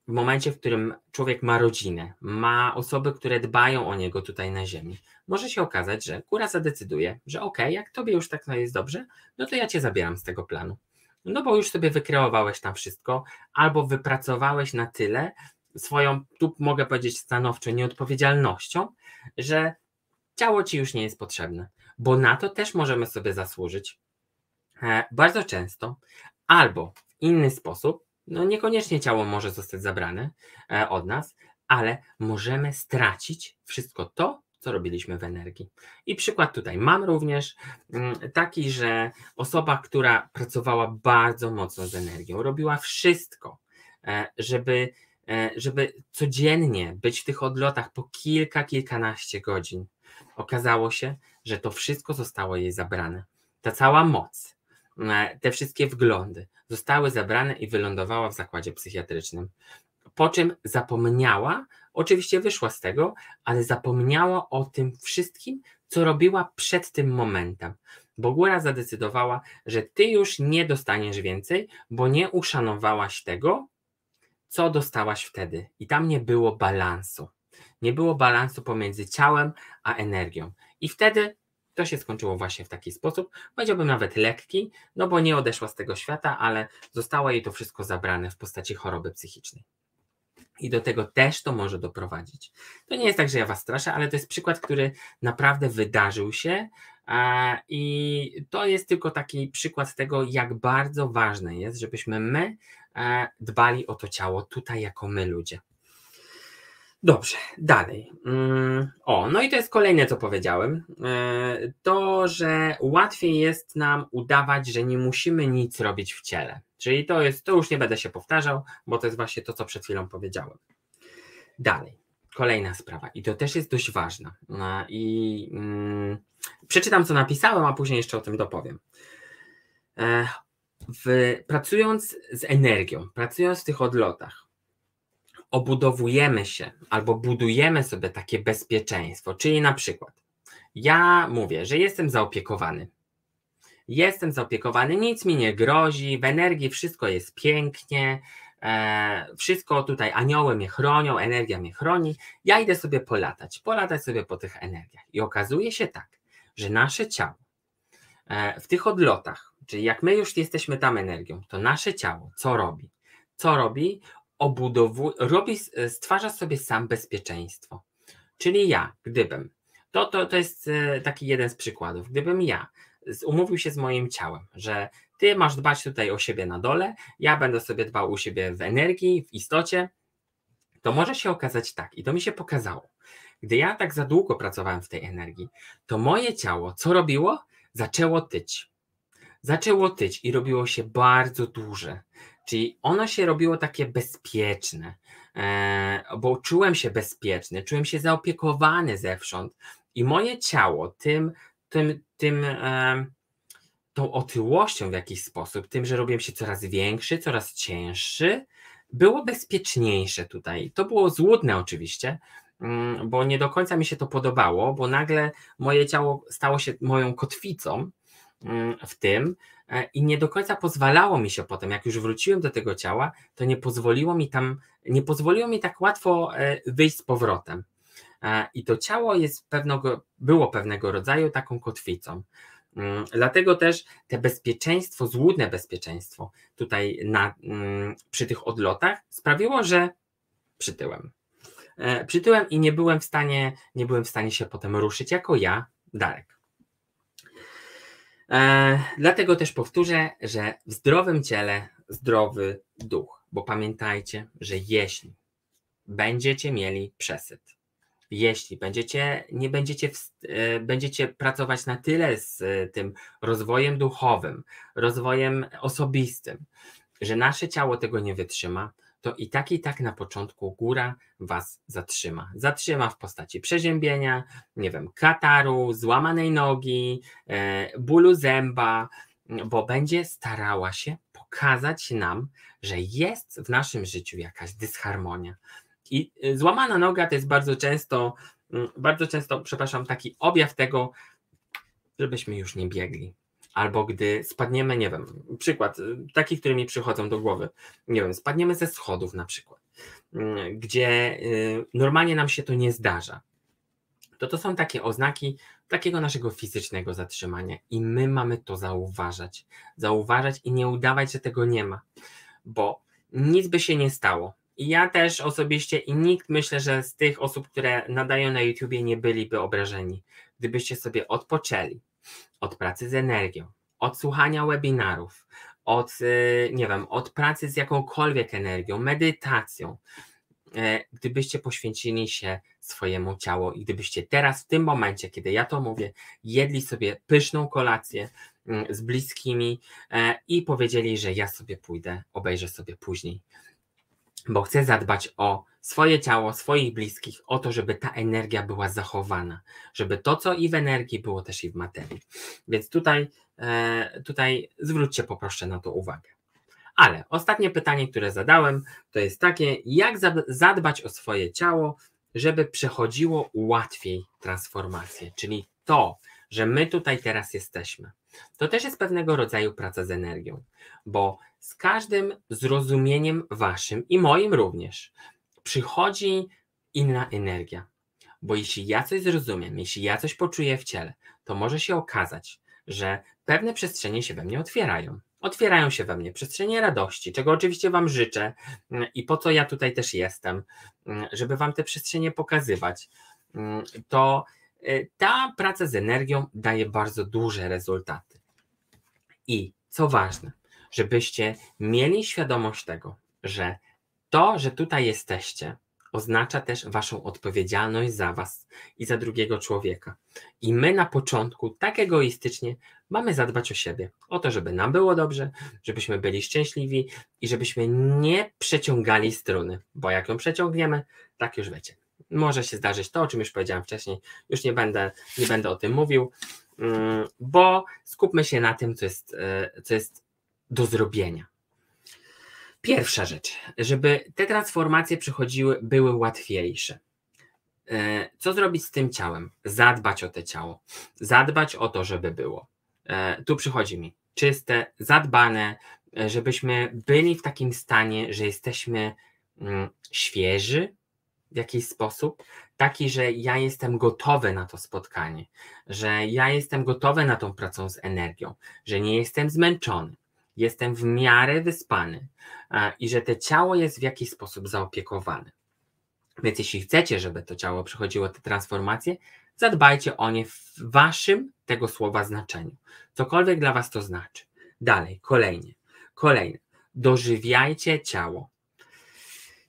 w momencie, w którym człowiek ma rodzinę, ma osoby, które dbają o niego tutaj na ziemi, może się okazać, że góra zadecyduje, że ok, jak tobie już tak jest dobrze, no to ja cię zabieram z tego planu. No bo już sobie wykreowałeś tam wszystko, albo wypracowałeś na tyle swoją, tu mogę powiedzieć stanowczo, nieodpowiedzialnością, że ciało ci już nie jest potrzebne, bo na to też możemy sobie zasłużyć e, bardzo często, albo w inny sposób, no niekoniecznie ciało może zostać zabrane e, od nas, ale możemy stracić wszystko to, co robiliśmy w energii. I przykład tutaj mam również mm, taki, że osoba, która pracowała bardzo mocno z energią, robiła wszystko, e, żeby, żeby codziennie być w tych odlotach po kilka, kilkanaście godzin. Okazało się, że to wszystko zostało jej zabrane. Ta cała moc, e, te wszystkie wglądy zostały zabrane i wylądowała w zakładzie psychiatrycznym. Po czym zapomniała, Oczywiście wyszła z tego, ale zapomniała o tym wszystkim, co robiła przed tym momentem, bo góra zadecydowała, że ty już nie dostaniesz więcej, bo nie uszanowałaś tego, co dostałaś wtedy. I tam nie było balansu. Nie było balansu pomiędzy ciałem a energią. I wtedy to się skończyło właśnie w taki sposób, powiedziałbym nawet lekki, no bo nie odeszła z tego świata, ale zostało jej to wszystko zabrane w postaci choroby psychicznej. I do tego też to może doprowadzić. To nie jest tak, że ja was straszę, ale to jest przykład, który naprawdę wydarzył się. I to jest tylko taki przykład tego, jak bardzo ważne jest, żebyśmy my dbali o to ciało tutaj, jako my ludzie. Dobrze, dalej. Mm, o, no i to jest kolejne, co powiedziałem. E, to, że łatwiej jest nam udawać, że nie musimy nic robić w ciele. Czyli to jest, to już nie będę się powtarzał, bo to jest właśnie to, co przed chwilą powiedziałem. Dalej, kolejna sprawa, i to też jest dość ważna. No I mm, przeczytam, co napisałem, a później jeszcze o tym dopowiem. W, pracując z energią, pracując w tych odlotach, obudowujemy się albo budujemy sobie takie bezpieczeństwo, czyli na przykład ja mówię, że jestem zaopiekowany. Jestem zaopiekowany, nic mi nie grozi, w energii wszystko jest pięknie, e, wszystko tutaj, anioły mnie chronią, energia mnie chroni. Ja idę sobie polatać, polatać sobie po tych energiach. I okazuje się tak, że nasze ciało w tych odlotach, czyli jak my już jesteśmy tam energią, to nasze ciało co robi? Co robi? obudowuje, robi, stwarza sobie sam bezpieczeństwo. Czyli ja, gdybym, to, to, to jest e, taki jeden z przykładów, gdybym ja umówił się z moim ciałem, że ty masz dbać tutaj o siebie na dole, ja będę sobie dbał u siebie w energii, w istocie, to może się okazać tak, i to mi się pokazało. Gdy ja tak za długo pracowałem w tej energii, to moje ciało, co robiło? Zaczęło tyć. Zaczęło tyć i robiło się bardzo duże. Czyli ono się robiło takie bezpieczne, e, bo czułem się bezpieczny, czułem się zaopiekowany zewsząd i moje ciało tym, tym, tym e, tą otyłością w jakiś sposób, tym, że robiłem się coraz większy, coraz cięższy, było bezpieczniejsze tutaj. To było złudne oczywiście, bo nie do końca mi się to podobało, bo nagle moje ciało stało się moją kotwicą mm, w tym, E, i nie do końca pozwalało mi się potem, jak już wróciłem do tego ciała, to nie pozwoliło mi tam, nie pozwoliło mi tak łatwo e, wyjść z powrotem. E, I to ciało jest pewnego, było pewnego rodzaju taką kotwicą. Mm, dlatego też te bezpieczeństwo, złudne bezpieczeństwo tutaj na, mm, przy tych odlotach sprawiło, że przytyłem. Przytyłem i nie byłem w stanie, nie byłem w stanie się potem ruszyć jako ja, Darek. E, dlatego też powtórzę, że w zdrowym ciele zdrowy duch, bo pamiętajcie, że jeśli będziecie mieli przesyt, jeśli będziecie, nie będziecie, w, e, będziecie pracować na tyle z e, tym rozwojem duchowym, rozwojem osobistym, że nasze ciało tego nie wytrzyma, to i tak i tak na początku góra was zatrzyma. Zatrzyma w postaci przeziębienia, nie wiem, kataru, złamanej nogi, e, bólu zęba, bo będzie starała się pokazać nam, że jest w naszym życiu jakaś dysharmonia. I e, złamana noga to jest bardzo często, mm, bardzo często, przepraszam, taki objaw tego, żebyśmy już nie biegli, albo gdy spadniemy, nie wiem, przykład, y, taki, który mi przychodzą do głowy, nie wiem, spadniemy ze schodów na przykład, mm, gdzie y, normalnie nam się to nie zdarza, to to są takie oznaki takiego naszego fizycznego zatrzymania i my mamy to zauważać, zauważać i nie udawać, że tego nie ma, bo nic by się nie stało. I ja też osobiście i nikt myślę, że z tych osób, które nadają na YouTubie nie byliby obrażeni, gdybyście sobie odpoczęli, od pracy z energią, od słuchania webinarów, od, y, nie wiem, od pracy z jakąkolwiek energią, medytacją, e, gdybyście poświęcili się swojemu ciału i gdybyście teraz, w tym momencie, kiedy ja to mówię, jedli sobie pyszną kolację mm, z bliskimi e, i powiedzieli, że ja sobie pójdę, obejrzę sobie później. Bo chcę zadbać o swoje ciało, swoich bliskich, o to, żeby ta energia była zachowana, żeby to, co i w energii, było też i w materii. Więc tutaj, e, tutaj zwróćcie poproszę na to uwagę. Ale ostatnie pytanie, które zadałem, to jest takie, jak zadbać o swoje ciało, żeby przechodziło łatwiej transformację, czyli to, że my tutaj teraz jesteśmy. To też jest pewnego rodzaju praca z energią, bo z każdym zrozumieniem waszym i moim również przychodzi inna energia. Bo jeśli ja coś zrozumiem, jeśli ja coś poczuję w ciele, to może się okazać, że pewne przestrzenie się we mnie otwierają. Otwierają się we mnie przestrzenie radości, czego oczywiście Wam życzę mm, i po co ja tutaj też jestem, mm, żeby Wam te przestrzenie pokazywać. Mm, to y, ta praca z energią daje bardzo duże rezultaty. I co ważne, żebyście mieli świadomość tego, że to, że tutaj jesteście, oznacza też waszą odpowiedzialność za was i za drugiego człowieka. I my na początku, tak egoistycznie, mamy zadbać o siebie, o to, żeby nam było dobrze, żebyśmy byli szczęśliwi i żebyśmy nie przeciągali struny, bo jak ją przeciągniemy, tak już wiecie. Może się zdarzyć to, o czym już powiedziałem wcześniej, już nie będę, nie będę o tym mówił, mm, bo skupmy się na tym, co jest, e, co jest do zrobienia. Pierwsza rzecz, żeby te transformacje przychodziły, były łatwiejsze. E, co zrobić z tym ciałem? Zadbać o to ciało, zadbać o to, żeby było. E, tu przychodzi mi czyste, zadbane, e, żebyśmy byli w takim stanie, że jesteśmy mm, świeży w jakiś sposób, taki, że ja jestem gotowy na to spotkanie, że ja jestem gotowy na tą pracę z energią, że nie jestem zmęczony, jestem w miarę wyspany i że to ciało jest w jakiś sposób zaopiekowane. Więc jeśli chcecie, żeby to ciało przechodziło te transformacje, zadbajcie o nie w waszym tego słowa znaczeniu. Cokolwiek dla was to znaczy. Dalej, kolejnie. Kolejne. Dożywiajcie ciało.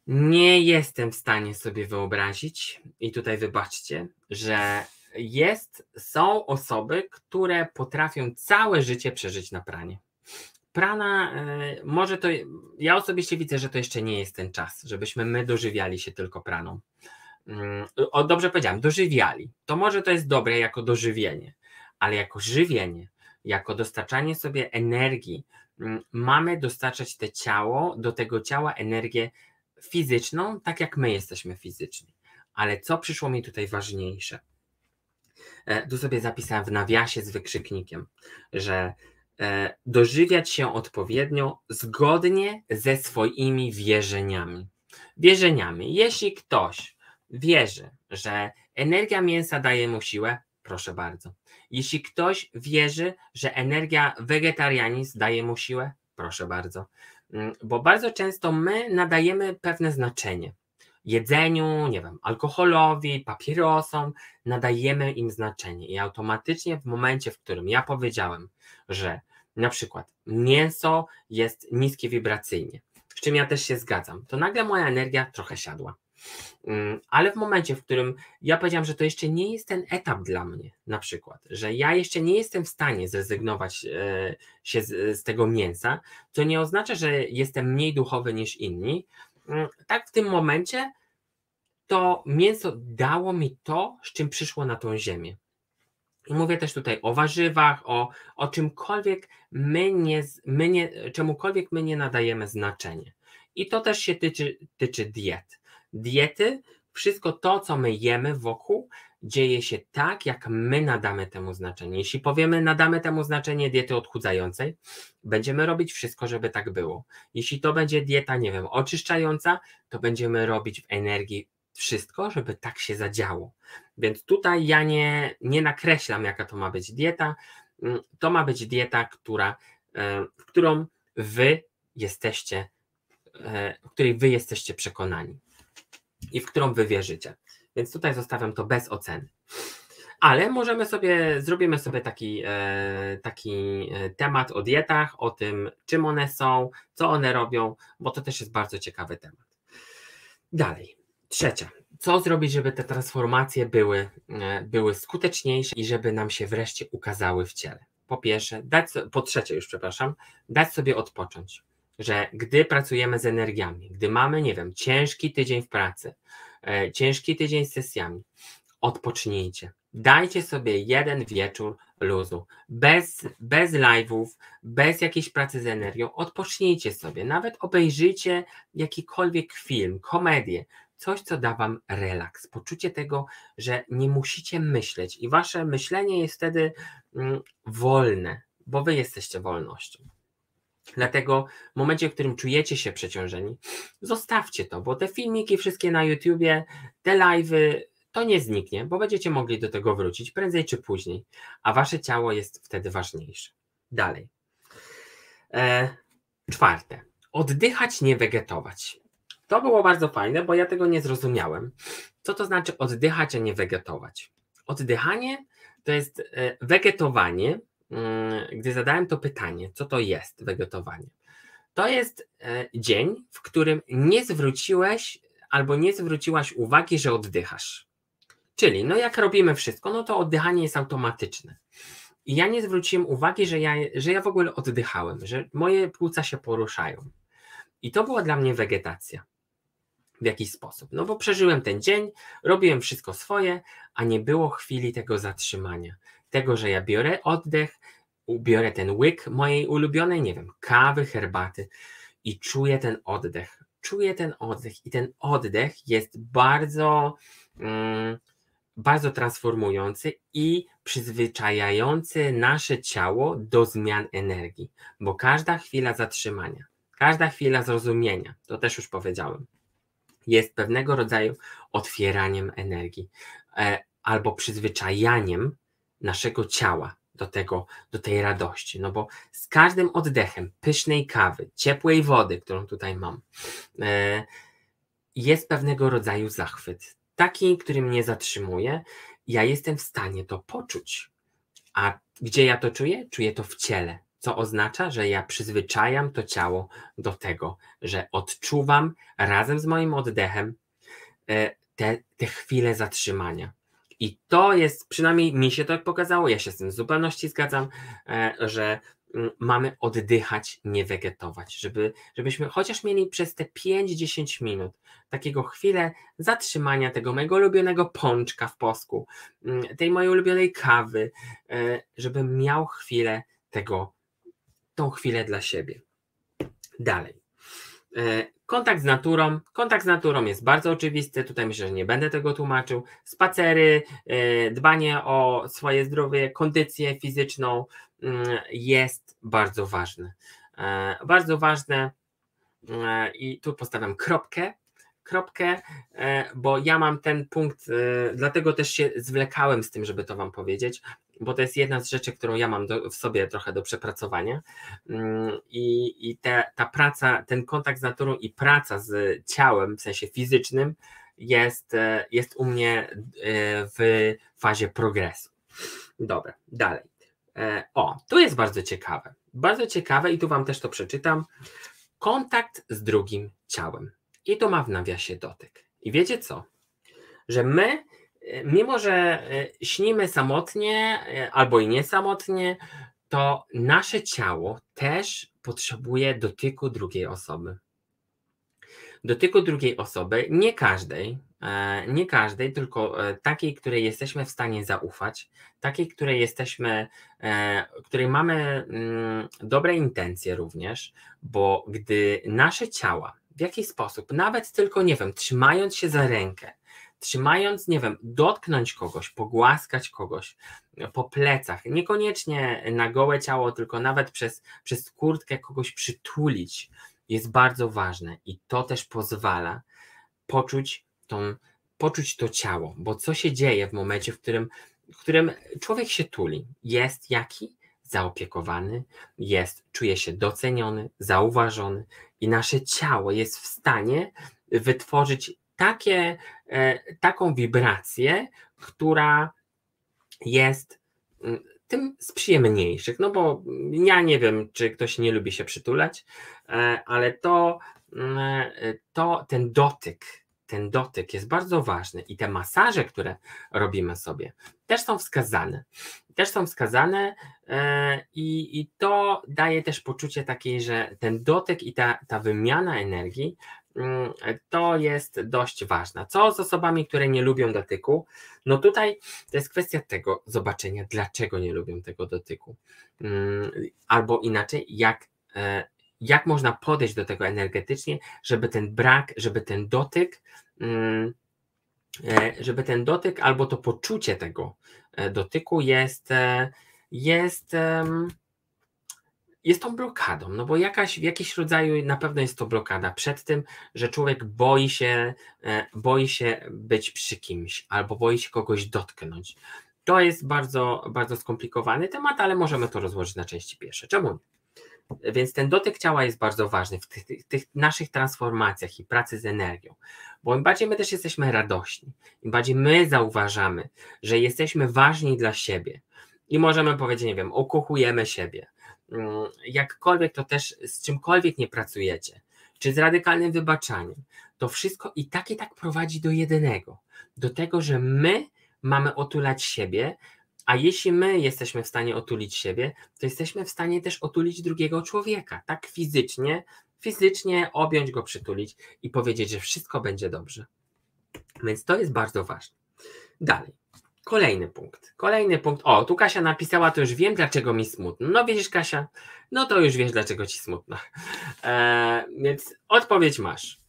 Nie jestem w stanie sobie wyobrazić, i tutaj wybaczcie, że jest, są osoby, które potrafią całe życie przeżyć na pranie prana, e, może to, ja osobiście widzę, że to jeszcze nie jest ten czas, żebyśmy my dożywiali się tylko praną. Mm, o, dobrze powiedziałem, dożywiali. To może to jest dobre jako dożywienie, ale jako żywienie, jako dostarczanie sobie energii, mm, mamy dostarczać te ciało, do tego ciała energię fizyczną, tak jak my jesteśmy fizyczni. Ale co przyszło mi tutaj ważniejsze? E, tu sobie zapisałem w nawiasie z wykrzyknikiem, że dożywiać się odpowiednio zgodnie ze swoimi wierzeniami. Wierzeniami. Jeśli ktoś wierzy, że energia mięsa daje mu siłę, proszę bardzo. Jeśli ktoś wierzy, że energia wegetarianizm daje mu siłę, proszę bardzo. Mm, bo bardzo często my nadajemy pewne znaczenie jedzeniu, nie wiem, alkoholowi, papierosom, nadajemy im znaczenie i automatycznie w momencie, w którym ja powiedziałem, że na przykład mięso jest niskie wibracyjnie, z czym ja też się zgadzam, to nagle moja energia trochę siadła. Mm, ale w momencie, w którym ja powiedziałam, że to jeszcze nie jest ten etap dla mnie, na przykład, że ja jeszcze nie jestem w stanie zrezygnować e, się z, z tego mięsa, to nie oznacza, że jestem mniej duchowy niż inni. Mm, tak w tym momencie to mięso dało mi to, z czym przyszło na tą ziemię. I mówię też tutaj o warzywach, o, o czymkolwiek my nie, my nie, czemukolwiek my nie nadajemy znaczenia. I to też się tyczy, tyczy diet. Diety, wszystko to, co my jemy wokół, dzieje się tak, jak my nadamy temu znaczenie. Jeśli powiemy, nadamy temu znaczenie diety odchudzającej, będziemy robić wszystko, żeby tak było. Jeśli to będzie dieta, nie wiem, oczyszczająca, to będziemy robić w energii wszystko, żeby tak się zadziało. Więc tutaj ja nie, nie nakreślam, jaka to ma być dieta. Mm, to ma być dieta, która, e, w którą wy jesteście, e, w której wy jesteście przekonani i w którą wy wierzycie. Więc tutaj zostawiam to bez oceny. Ale możemy sobie, zrobimy sobie taki, e, taki temat o dietach, o tym, czym one są, co one robią, bo to też jest bardzo ciekawy temat. Dalej. Trzecia. Co zrobić, żeby te transformacje były, e, były skuteczniejsze i żeby nam się wreszcie ukazały w ciele? Po pierwsze, dać, po trzecie już przepraszam, dać sobie odpocząć, że gdy pracujemy z energiami, gdy mamy, nie wiem, ciężki tydzień w pracy, e, ciężki tydzień z sesjami, odpocznijcie. Dajcie sobie jeden wieczór luzu, bez, bez live'ów, bez jakiejś pracy z energią, odpocznijcie sobie, nawet obejrzyjcie jakikolwiek film, komedię, coś, co da Wam relaks, poczucie tego, że nie musicie myśleć. I Wasze myślenie jest wtedy mm, wolne, bo Wy jesteście wolnością. Dlatego w momencie, w którym czujecie się przeciążeni, zostawcie to, bo te filmiki wszystkie na YouTubie, te live'y, to nie zniknie, bo będziecie mogli do tego wrócić prędzej czy później, a wasze ciało jest wtedy ważniejsze. Dalej. E, czwarte. Oddychać, nie wegetować. To było bardzo fajne, bo ja tego nie zrozumiałem. Co to znaczy oddychać, a nie wegetować? Oddychanie to jest e, wegetowanie. Mm, gdy zadałem to pytanie, co to jest wegetowanie? To jest e, dzień, w którym nie zwróciłeś albo nie zwróciłaś uwagi, że oddychasz. Czyli, no jak robimy wszystko, no to oddychanie jest automatyczne. I ja nie zwróciłem uwagi, że ja, że ja w ogóle oddychałem, że moje płuca się poruszają. I to była dla mnie wegetacja w jakiś sposób. No bo przeżyłem ten dzień, robiłem wszystko swoje, a nie było chwili tego zatrzymania. Tego, że ja biorę oddech, biorę ten łyk mojej ulubionej, nie wiem, kawy, herbaty i czuję ten oddech. Czuję ten oddech i ten oddech jest bardzo, mm, bardzo transformujący i przyzwyczajający nasze ciało do zmian energii, bo każda chwila zatrzymania, każda chwila zrozumienia, to też już powiedziałem, jest pewnego rodzaju otwieraniem energii e, albo przyzwyczajaniem naszego ciała do tego, do tej radości. No bo z każdym oddechem pysznej kawy, ciepłej wody, którą tutaj mam, e, jest pewnego rodzaju zachwyt. Taki, który mnie zatrzymuje, ja jestem w stanie to poczuć. A gdzie ja to czuję? Czuję to w ciele co oznacza, że ja przyzwyczajam to ciało do tego, że odczuwam razem z moim oddechem e, te, te chwile zatrzymania. I to jest, przynajmniej mi się to pokazało, ja się z tym w zupełności zgadzam, e, że mm, mamy oddychać, nie wegetować, żeby, żebyśmy chociaż mieli przez te 5-10 minut takiego chwilę zatrzymania tego mojego ulubionego pączka w posku, mm, tej mojej ulubionej kawy, e, żebym miał chwilę tego tą chwilę dla siebie. Dalej. E, kontakt z naturą. Kontakt z naturą jest bardzo oczywisty. Tutaj myślę, że nie będę tego tłumaczył. Spacery, e, dbanie o swoje zdrowie, kondycję fizyczną mm, jest bardzo ważne. E, bardzo ważne i tu postawiam kropkę kropkę, bo ja mam ten punkt, dlatego też się zwlekałem z tym, żeby to Wam powiedzieć, bo to jest jedna z rzeczy, którą ja mam do, w sobie trochę do przepracowania. Mm, I, i te, ta praca, ten kontakt z naturą i praca z ciałem, w sensie fizycznym, jest, e, jest u mnie e, w fazie progresu. Dobra, dalej. E, o, tu jest bardzo ciekawe. Bardzo ciekawe i tu Wam też to przeczytam. Kontakt z drugim ciałem. I to ma w nawiasie dotyk. I wiecie co? Że my mimo że e, śnimy samotnie e, albo i nie samotnie, to nasze ciało też potrzebuje dotyku drugiej osoby. Dotyku drugiej osoby, nie każdej, e, nie każdej, tylko takiej, której jesteśmy w stanie zaufać, takiej, której jesteśmy, której mamy mm, dobre intencje również, bo gdy nasze ciała w jakiś sposób, nawet tylko, nie wiem, trzymając się za rękę, trzymając, nie wiem, dotknąć kogoś, pogłaskać kogoś po plecach, niekoniecznie na gołe ciało, tylko nawet przez, przez kurtkę kogoś przytulić, jest bardzo ważne i to też pozwala poczuć, tą, poczuć to ciało, bo co się dzieje w momencie, w którym, w którym człowiek się tuli, jest jaki? Zaopiekowany, jest, czuje się doceniony, zauważony i nasze ciało jest w stanie wytworzyć takie, e, taką wibrację, która jest mm, tym z przyjemniejszych. No bo ja nie wiem, czy ktoś nie lubi się przytulać, e, ale to, mm, e, to ten dotyk, ten dotyk jest bardzo ważny i te masaże, które robimy sobie, też są wskazane. Też są wskazane i, i to daje też poczucie takiej, że ten dotyk i ta, ta wymiana energii to jest dość ważne. Co z osobami, które nie lubią dotyku? No tutaj to jest kwestia tego zobaczenia, dlaczego nie lubią tego dotyku. Mm, albo inaczej, jak, e, jak można podejść do tego energetycznie, żeby ten brak, żeby ten dotyk, mm, e, żeby ten dotyk albo to poczucie tego e, dotyku jest, jest jest tą blokadą, no bo jakaś, w jakimś rodzaju na pewno jest to blokada przed tym, że człowiek boi się, e, boi się być przy kimś albo boi się kogoś dotknąć. To jest bardzo, bardzo skomplikowany temat, ale możemy to rozłożyć na części pierwsze. Czemu? Więc ten dotyk ciała jest bardzo ważny w tych, tych, tych, naszych transformacjach i pracy z energią, bo im bardziej my też jesteśmy radośni, im bardziej my zauważamy, że jesteśmy ważni dla siebie i możemy powiedzieć, nie wiem, ukochujemy siebie, jakkolwiek to też z czymkolwiek nie pracujecie, czy z radykalnym wybaczaniem, to wszystko i tak i tak prowadzi do jedynego, do tego, że my mamy otulać siebie, a jeśli my jesteśmy w stanie otulić siebie, to jesteśmy w stanie też otulić drugiego człowieka, tak fizycznie, fizycznie objąć go, przytulić i powiedzieć, że wszystko będzie dobrze. Więc to jest bardzo ważne. Dalej. Kolejny punkt. Kolejny punkt. O, tu Kasia napisała, to już wiem, dlaczego mi smutno. No widzisz, Kasia, no to już wiesz, dlaczego ci smutno. E, więc odpowiedź masz.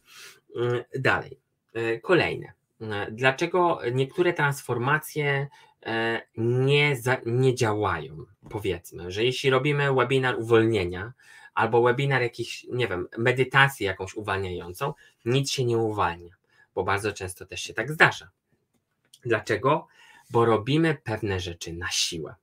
E, dalej. E, kolejne. E, dlaczego niektóre transformacje e, nie, za, nie działają? Powiedzmy, że jeśli robimy webinar uwolnienia albo webinar jakiś, nie wiem, medytacji jakąś uwalniającą, nic się nie uwalnia, bo bardzo często też się tak zdarza. Dlaczego? Bo robimy pewne rzeczy na siłę.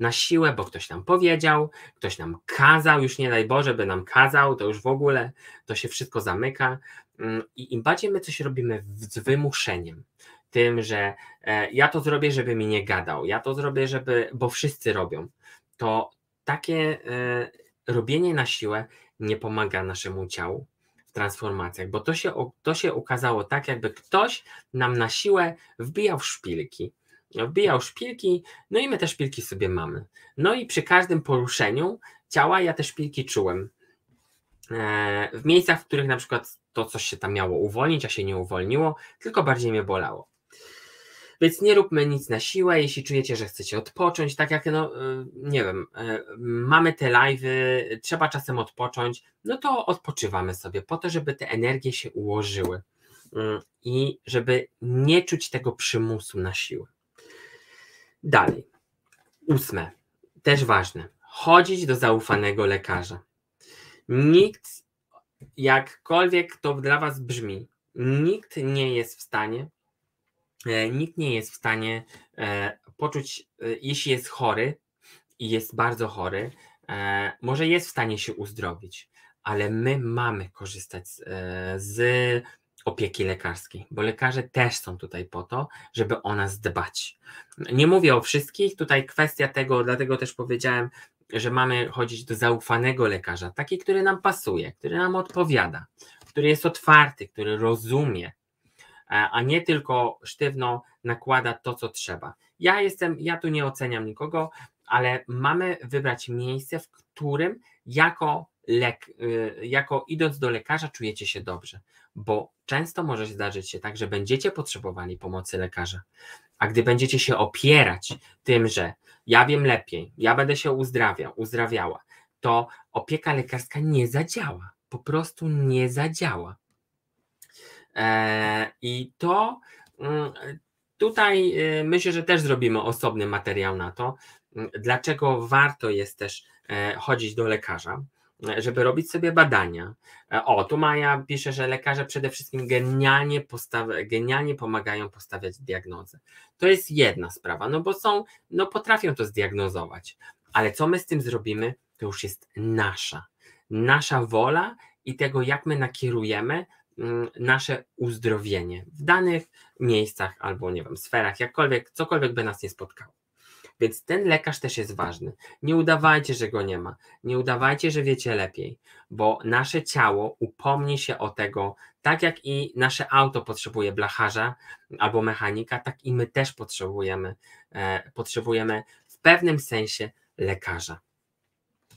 Na siłę, bo ktoś nam powiedział, ktoś nam kazał, już nie daj Boże, by nam kazał, to już w ogóle to się wszystko zamyka. Mm, I im bardziej my coś robimy z wymuszeniem, tym, że e, ja to zrobię, żeby mi nie gadał, ja to zrobię, żeby, bo wszyscy robią, to takie e, robienie na siłę nie pomaga naszemu ciału w transformacjach, bo to się, to się ukazało tak, jakby ktoś nam na siłę wbijał w szpilki wbijał szpilki, no i my te szpilki sobie mamy. No i przy każdym poruszeniu ciała ja te szpilki czułem. E, w miejscach, w których na przykład to coś się tam miało uwolnić, a się nie uwolniło, tylko bardziej mnie bolało. Więc nie róbmy nic na siłę, jeśli czujecie, że chcecie odpocząć, tak jak, no, e, nie wiem, e, mamy te live'y, trzeba czasem odpocząć, no to odpoczywamy sobie po to, żeby te energie się ułożyły mm, i żeby nie czuć tego przymusu na siłę. Dalej. Ósme, też ważne. Chodzić do zaufanego lekarza. Nikt, jakkolwiek to dla Was brzmi, nikt nie jest w stanie, e, nikt nie jest w stanie e, poczuć, e, jeśli jest chory i jest bardzo chory, może jest w stanie się uzdrowić, ale my mamy korzystać z, z opieki lekarskiej, bo lekarze też są tutaj po to, żeby o nas dbać. Nie mówię o wszystkich, tutaj kwestia tego, dlatego też powiedziałem, że mamy chodzić do zaufanego lekarza, taki, który nam pasuje, który nam odpowiada, który jest otwarty, który rozumie, a nie tylko sztywno nakłada to, co trzeba. Ja jestem, ja tu nie oceniam nikogo, ale mamy wybrać miejsce, w którym jako lek, y, jako idąc do lekarza czujecie się dobrze, bo często może zdarzyć się tak, że będziecie potrzebowali pomocy lekarza, a gdy będziecie się opierać tym, że ja wiem lepiej, ja będę się uzdrawiał, uzdrawiała, to opieka lekarska nie zadziała, po prostu nie zadziała. E, I to mm, tutaj y, myślę, że też zrobimy osobny materiał na to, mm, dlaczego warto jest też e, chodzić do lekarza żeby robić sobie badania. E, o, tu Maja pisze, że lekarze przede wszystkim genialnie, genialnie pomagają postawiać diagnozę. To jest jedna sprawa, no bo są, no potrafią to zdiagnozować, ale co my z tym zrobimy, to już jest nasza. Nasza wola i tego, jak my nakierujemy mm, nasze uzdrowienie w danych miejscach albo nie wiem, sferach, jakkolwiek, cokolwiek by nas nie spotkało. Więc ten lekarz też jest ważny. Nie udawajcie, że go nie ma. Nie udawajcie, że wiecie lepiej, bo nasze ciało upomni się o tego, tak jak i nasze auto potrzebuje blacharza albo mechanika, tak i my też potrzebujemy, e, potrzebujemy w pewnym sensie lekarza.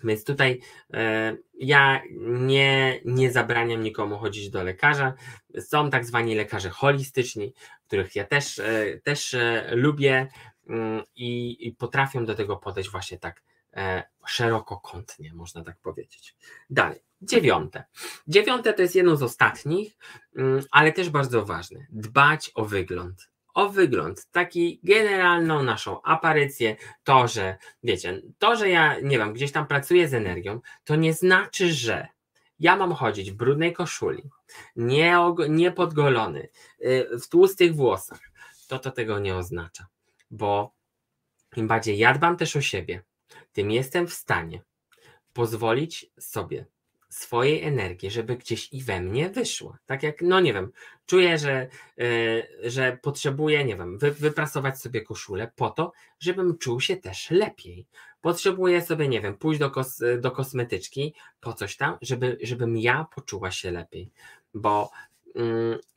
Więc tutaj e, ja nie, nie zabraniam nikomu chodzić do lekarza. Są tak zwani lekarze holistyczni, których ja też, e, też e, lubię, i, i potrafią do tego podejść właśnie tak e, szerokokątnie, można tak powiedzieć. Dalej, dziewiąte. Dziewiąte to jest jedno z ostatnich, mm, ale też bardzo ważne. Dbać o wygląd. O wygląd, taki generalną naszą aparycję, to, że wiecie, to, że ja nie wiem, gdzieś tam pracuję z energią, to nie znaczy, że ja mam chodzić w brudnej koszuli, nie, nie podgolony, y, w tłustych włosach. To to tego nie oznacza bo im bardziej ja dbam też o siebie, tym jestem w stanie pozwolić sobie swojej energii, żeby gdzieś i we mnie wyszła. Tak jak, no nie wiem, czuję, że, yy, że potrzebuję, nie wiem, wy, wyprasować sobie koszulę po to, żebym czuł się też lepiej. Potrzebuję sobie, nie wiem, pójść do, kos, do kosmetyczki po coś tam, żeby, żebym ja poczuła się lepiej. Bo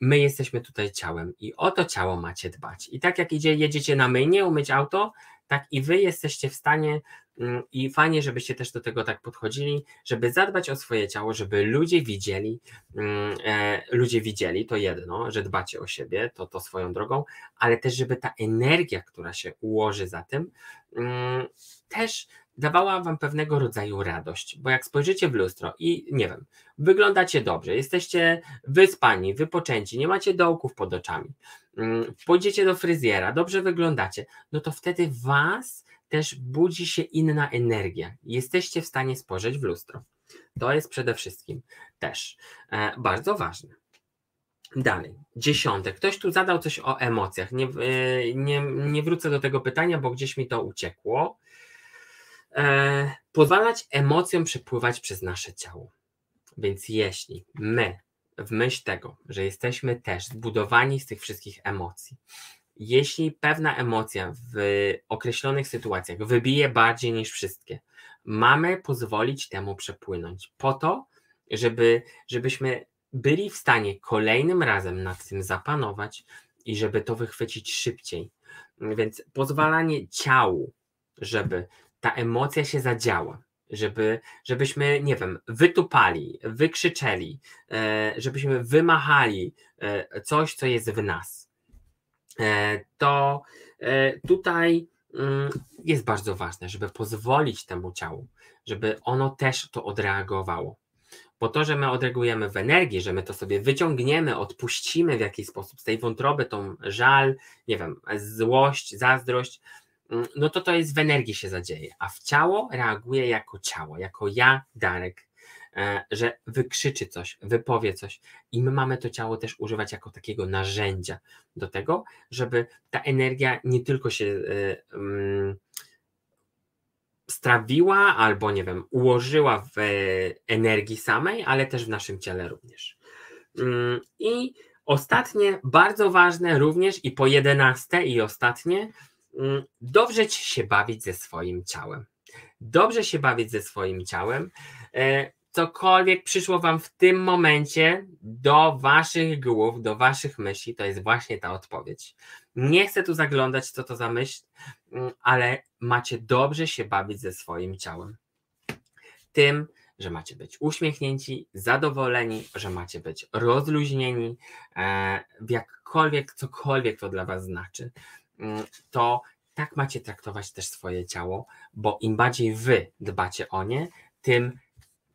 my jesteśmy tutaj ciałem i o to ciało macie dbać. I tak jak idzie, jedziecie na myjnie umyć auto, tak i wy jesteście w stanie mm, i fajnie, żebyście też do tego tak podchodzili, żeby zadbać o swoje ciało, żeby ludzie widzieli, mm, e, ludzie widzieli to jedno, że dbacie o siebie, to to swoją drogą, ale też żeby ta energia, która się ułoży za tym, też dawała wam pewnego rodzaju radość, bo jak spojrzycie w lustro i nie wiem, wyglądacie dobrze, jesteście wyspani, wypoczęci, nie macie dołków pod oczami, mm, pójdziecie do fryzjera, dobrze wyglądacie, no to wtedy was też budzi się inna energia. Jesteście w stanie spojrzeć w lustro. To jest przede wszystkim też e, bardzo ważne. Dalej, dziesiąte. Ktoś tu zadał coś o emocjach. Nie, e, nie, nie wrócę do tego pytania, bo gdzieś mi to uciekło e, pozwalać emocjom przepływać przez nasze ciało. Więc jeśli my, w myśl tego, że jesteśmy też zbudowani z tych wszystkich emocji, jeśli pewna emocja w określonych sytuacjach wybije bardziej niż wszystkie, mamy pozwolić temu przepłynąć po to, żeby, żebyśmy byli w stanie kolejnym razem nad tym zapanować i żeby to wychwycić szybciej. Więc pozwalanie ciału, żeby ta emocja się zadziała, żeby, żebyśmy, nie wiem, wytupali, wykrzyczeli, e, żebyśmy wymachali e, coś, co jest w nas. E, to tutaj mm, jest bardzo ważne, żeby pozwolić temu ciału, żeby ono też to odreagowało. Bo to, że my odreagujemy w energii, że my to sobie wyciągniemy, odpuścimy w jakiś sposób z tej wątroby tą żal, nie wiem, złość, zazdrość, no to to jest w energii się zadzieje, a w ciało reaguje jako ciało, jako ja, Darek, e, że wykrzyczy coś, wypowie coś i my mamy to ciało też używać jako takiego narzędzia do tego, żeby ta energia nie tylko się um, strawiła albo nie wiem, ułożyła w energii samej, ale też w naszym ciele również. Um, I ostatnie, bardzo ważne również i po jedenaste i ostatnie, Mm, dobrze ci się bawić ze swoim ciałem. Dobrze się bawić ze swoim ciałem. E, cokolwiek przyszło Wam w tym momencie do Waszych głów, do Waszych myśli, to jest właśnie ta odpowiedź. Nie chcę tu zaglądać, co to za myśl, mm, ale macie dobrze się bawić ze swoim ciałem. Tym, że macie być uśmiechnięci, zadowoleni, że macie być rozluźnieni, e, jakkolwiek, cokolwiek to dla Was znaczy. Mm, to tak macie traktować też swoje ciało, bo im bardziej wy dbacie o nie, tym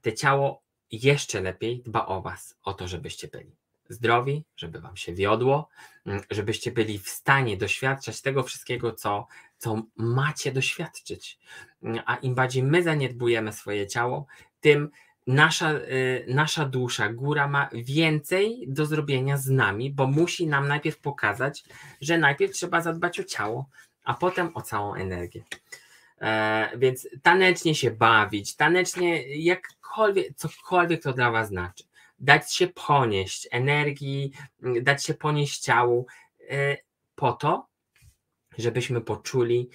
te ciało jeszcze lepiej dba o was, o to, żebyście byli zdrowi, żeby Wam się wiodło, mm, żebyście byli w stanie doświadczać tego wszystkiego, co, co macie doświadczyć. Mm, a im bardziej my zaniedbujemy swoje ciało, tym nasza, y, nasza dusza, góra ma więcej do zrobienia z nami, bo musi nam najpierw pokazać, że najpierw trzeba zadbać o ciało, a potem o całą energię. E, więc tanecznie się bawić, tanecznie jakkolwiek, cokolwiek to dla Was znaczy. Dać się ponieść energii, dać się ponieść ciału, e, po to, żebyśmy poczuli,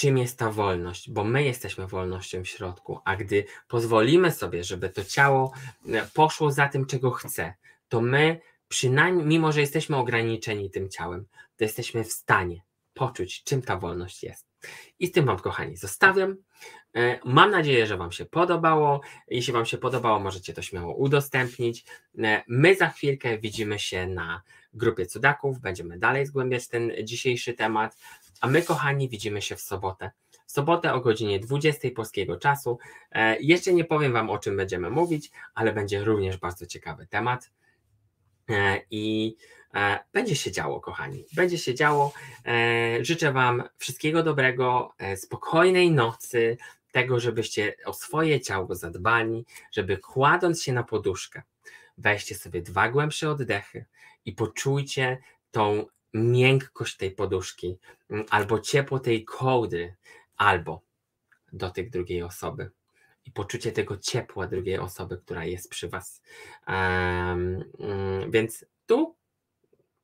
czym jest ta wolność, bo my jesteśmy wolnością w środku, a gdy pozwolimy sobie, żeby to ciało e, poszło za tym, czego chce, to my przynajmniej, mimo że jesteśmy ograniczeni tym ciałem, to jesteśmy w stanie poczuć, czym ta wolność jest. I z tym Wam, kochani, zostawiam. E, mam nadzieję, że Wam się podobało. Jeśli Wam się podobało, możecie to śmiało udostępnić. E, my za chwilkę widzimy się na grupie cudaków. Będziemy dalej zgłębiać ten dzisiejszy temat. A my, kochani, widzimy się w sobotę. W sobotę o godzinie 20 polskiego czasu. E, jeszcze nie powiem Wam, o czym będziemy mówić, ale będzie również bardzo ciekawy temat. I E, będzie się działo, kochani. Będzie się działo. E, życzę Wam wszystkiego dobrego, e, spokojnej nocy, tego, żebyście o swoje ciało zadbali, żeby kładąc się na poduszkę, weźcie sobie dwa głębsze oddechy i poczujcie tą miękkość tej poduszki, mm, albo ciepło tej kołdy, albo dotyk drugiej osoby i poczucie tego ciepła drugiej osoby, która jest przy Was. Um, więc tu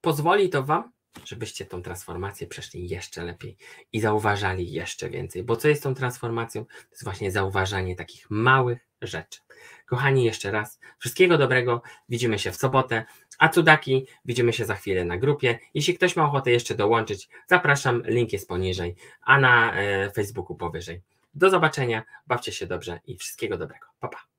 pozwoli to Wam, żebyście tą transformację przeszli jeszcze lepiej i zauważali jeszcze więcej. Bo co jest tą transformacją? To jest właśnie zauważanie takich małych rzeczy. Kochani, jeszcze raz wszystkiego dobrego. Widzimy się w sobotę. A cudaki, widzimy się za chwilę na grupie. Jeśli ktoś ma ochotę jeszcze dołączyć, zapraszam, link jest poniżej, a na e, Facebooku powyżej. Do zobaczenia, bawcie się dobrze i wszystkiego dobrego. Pa, pa.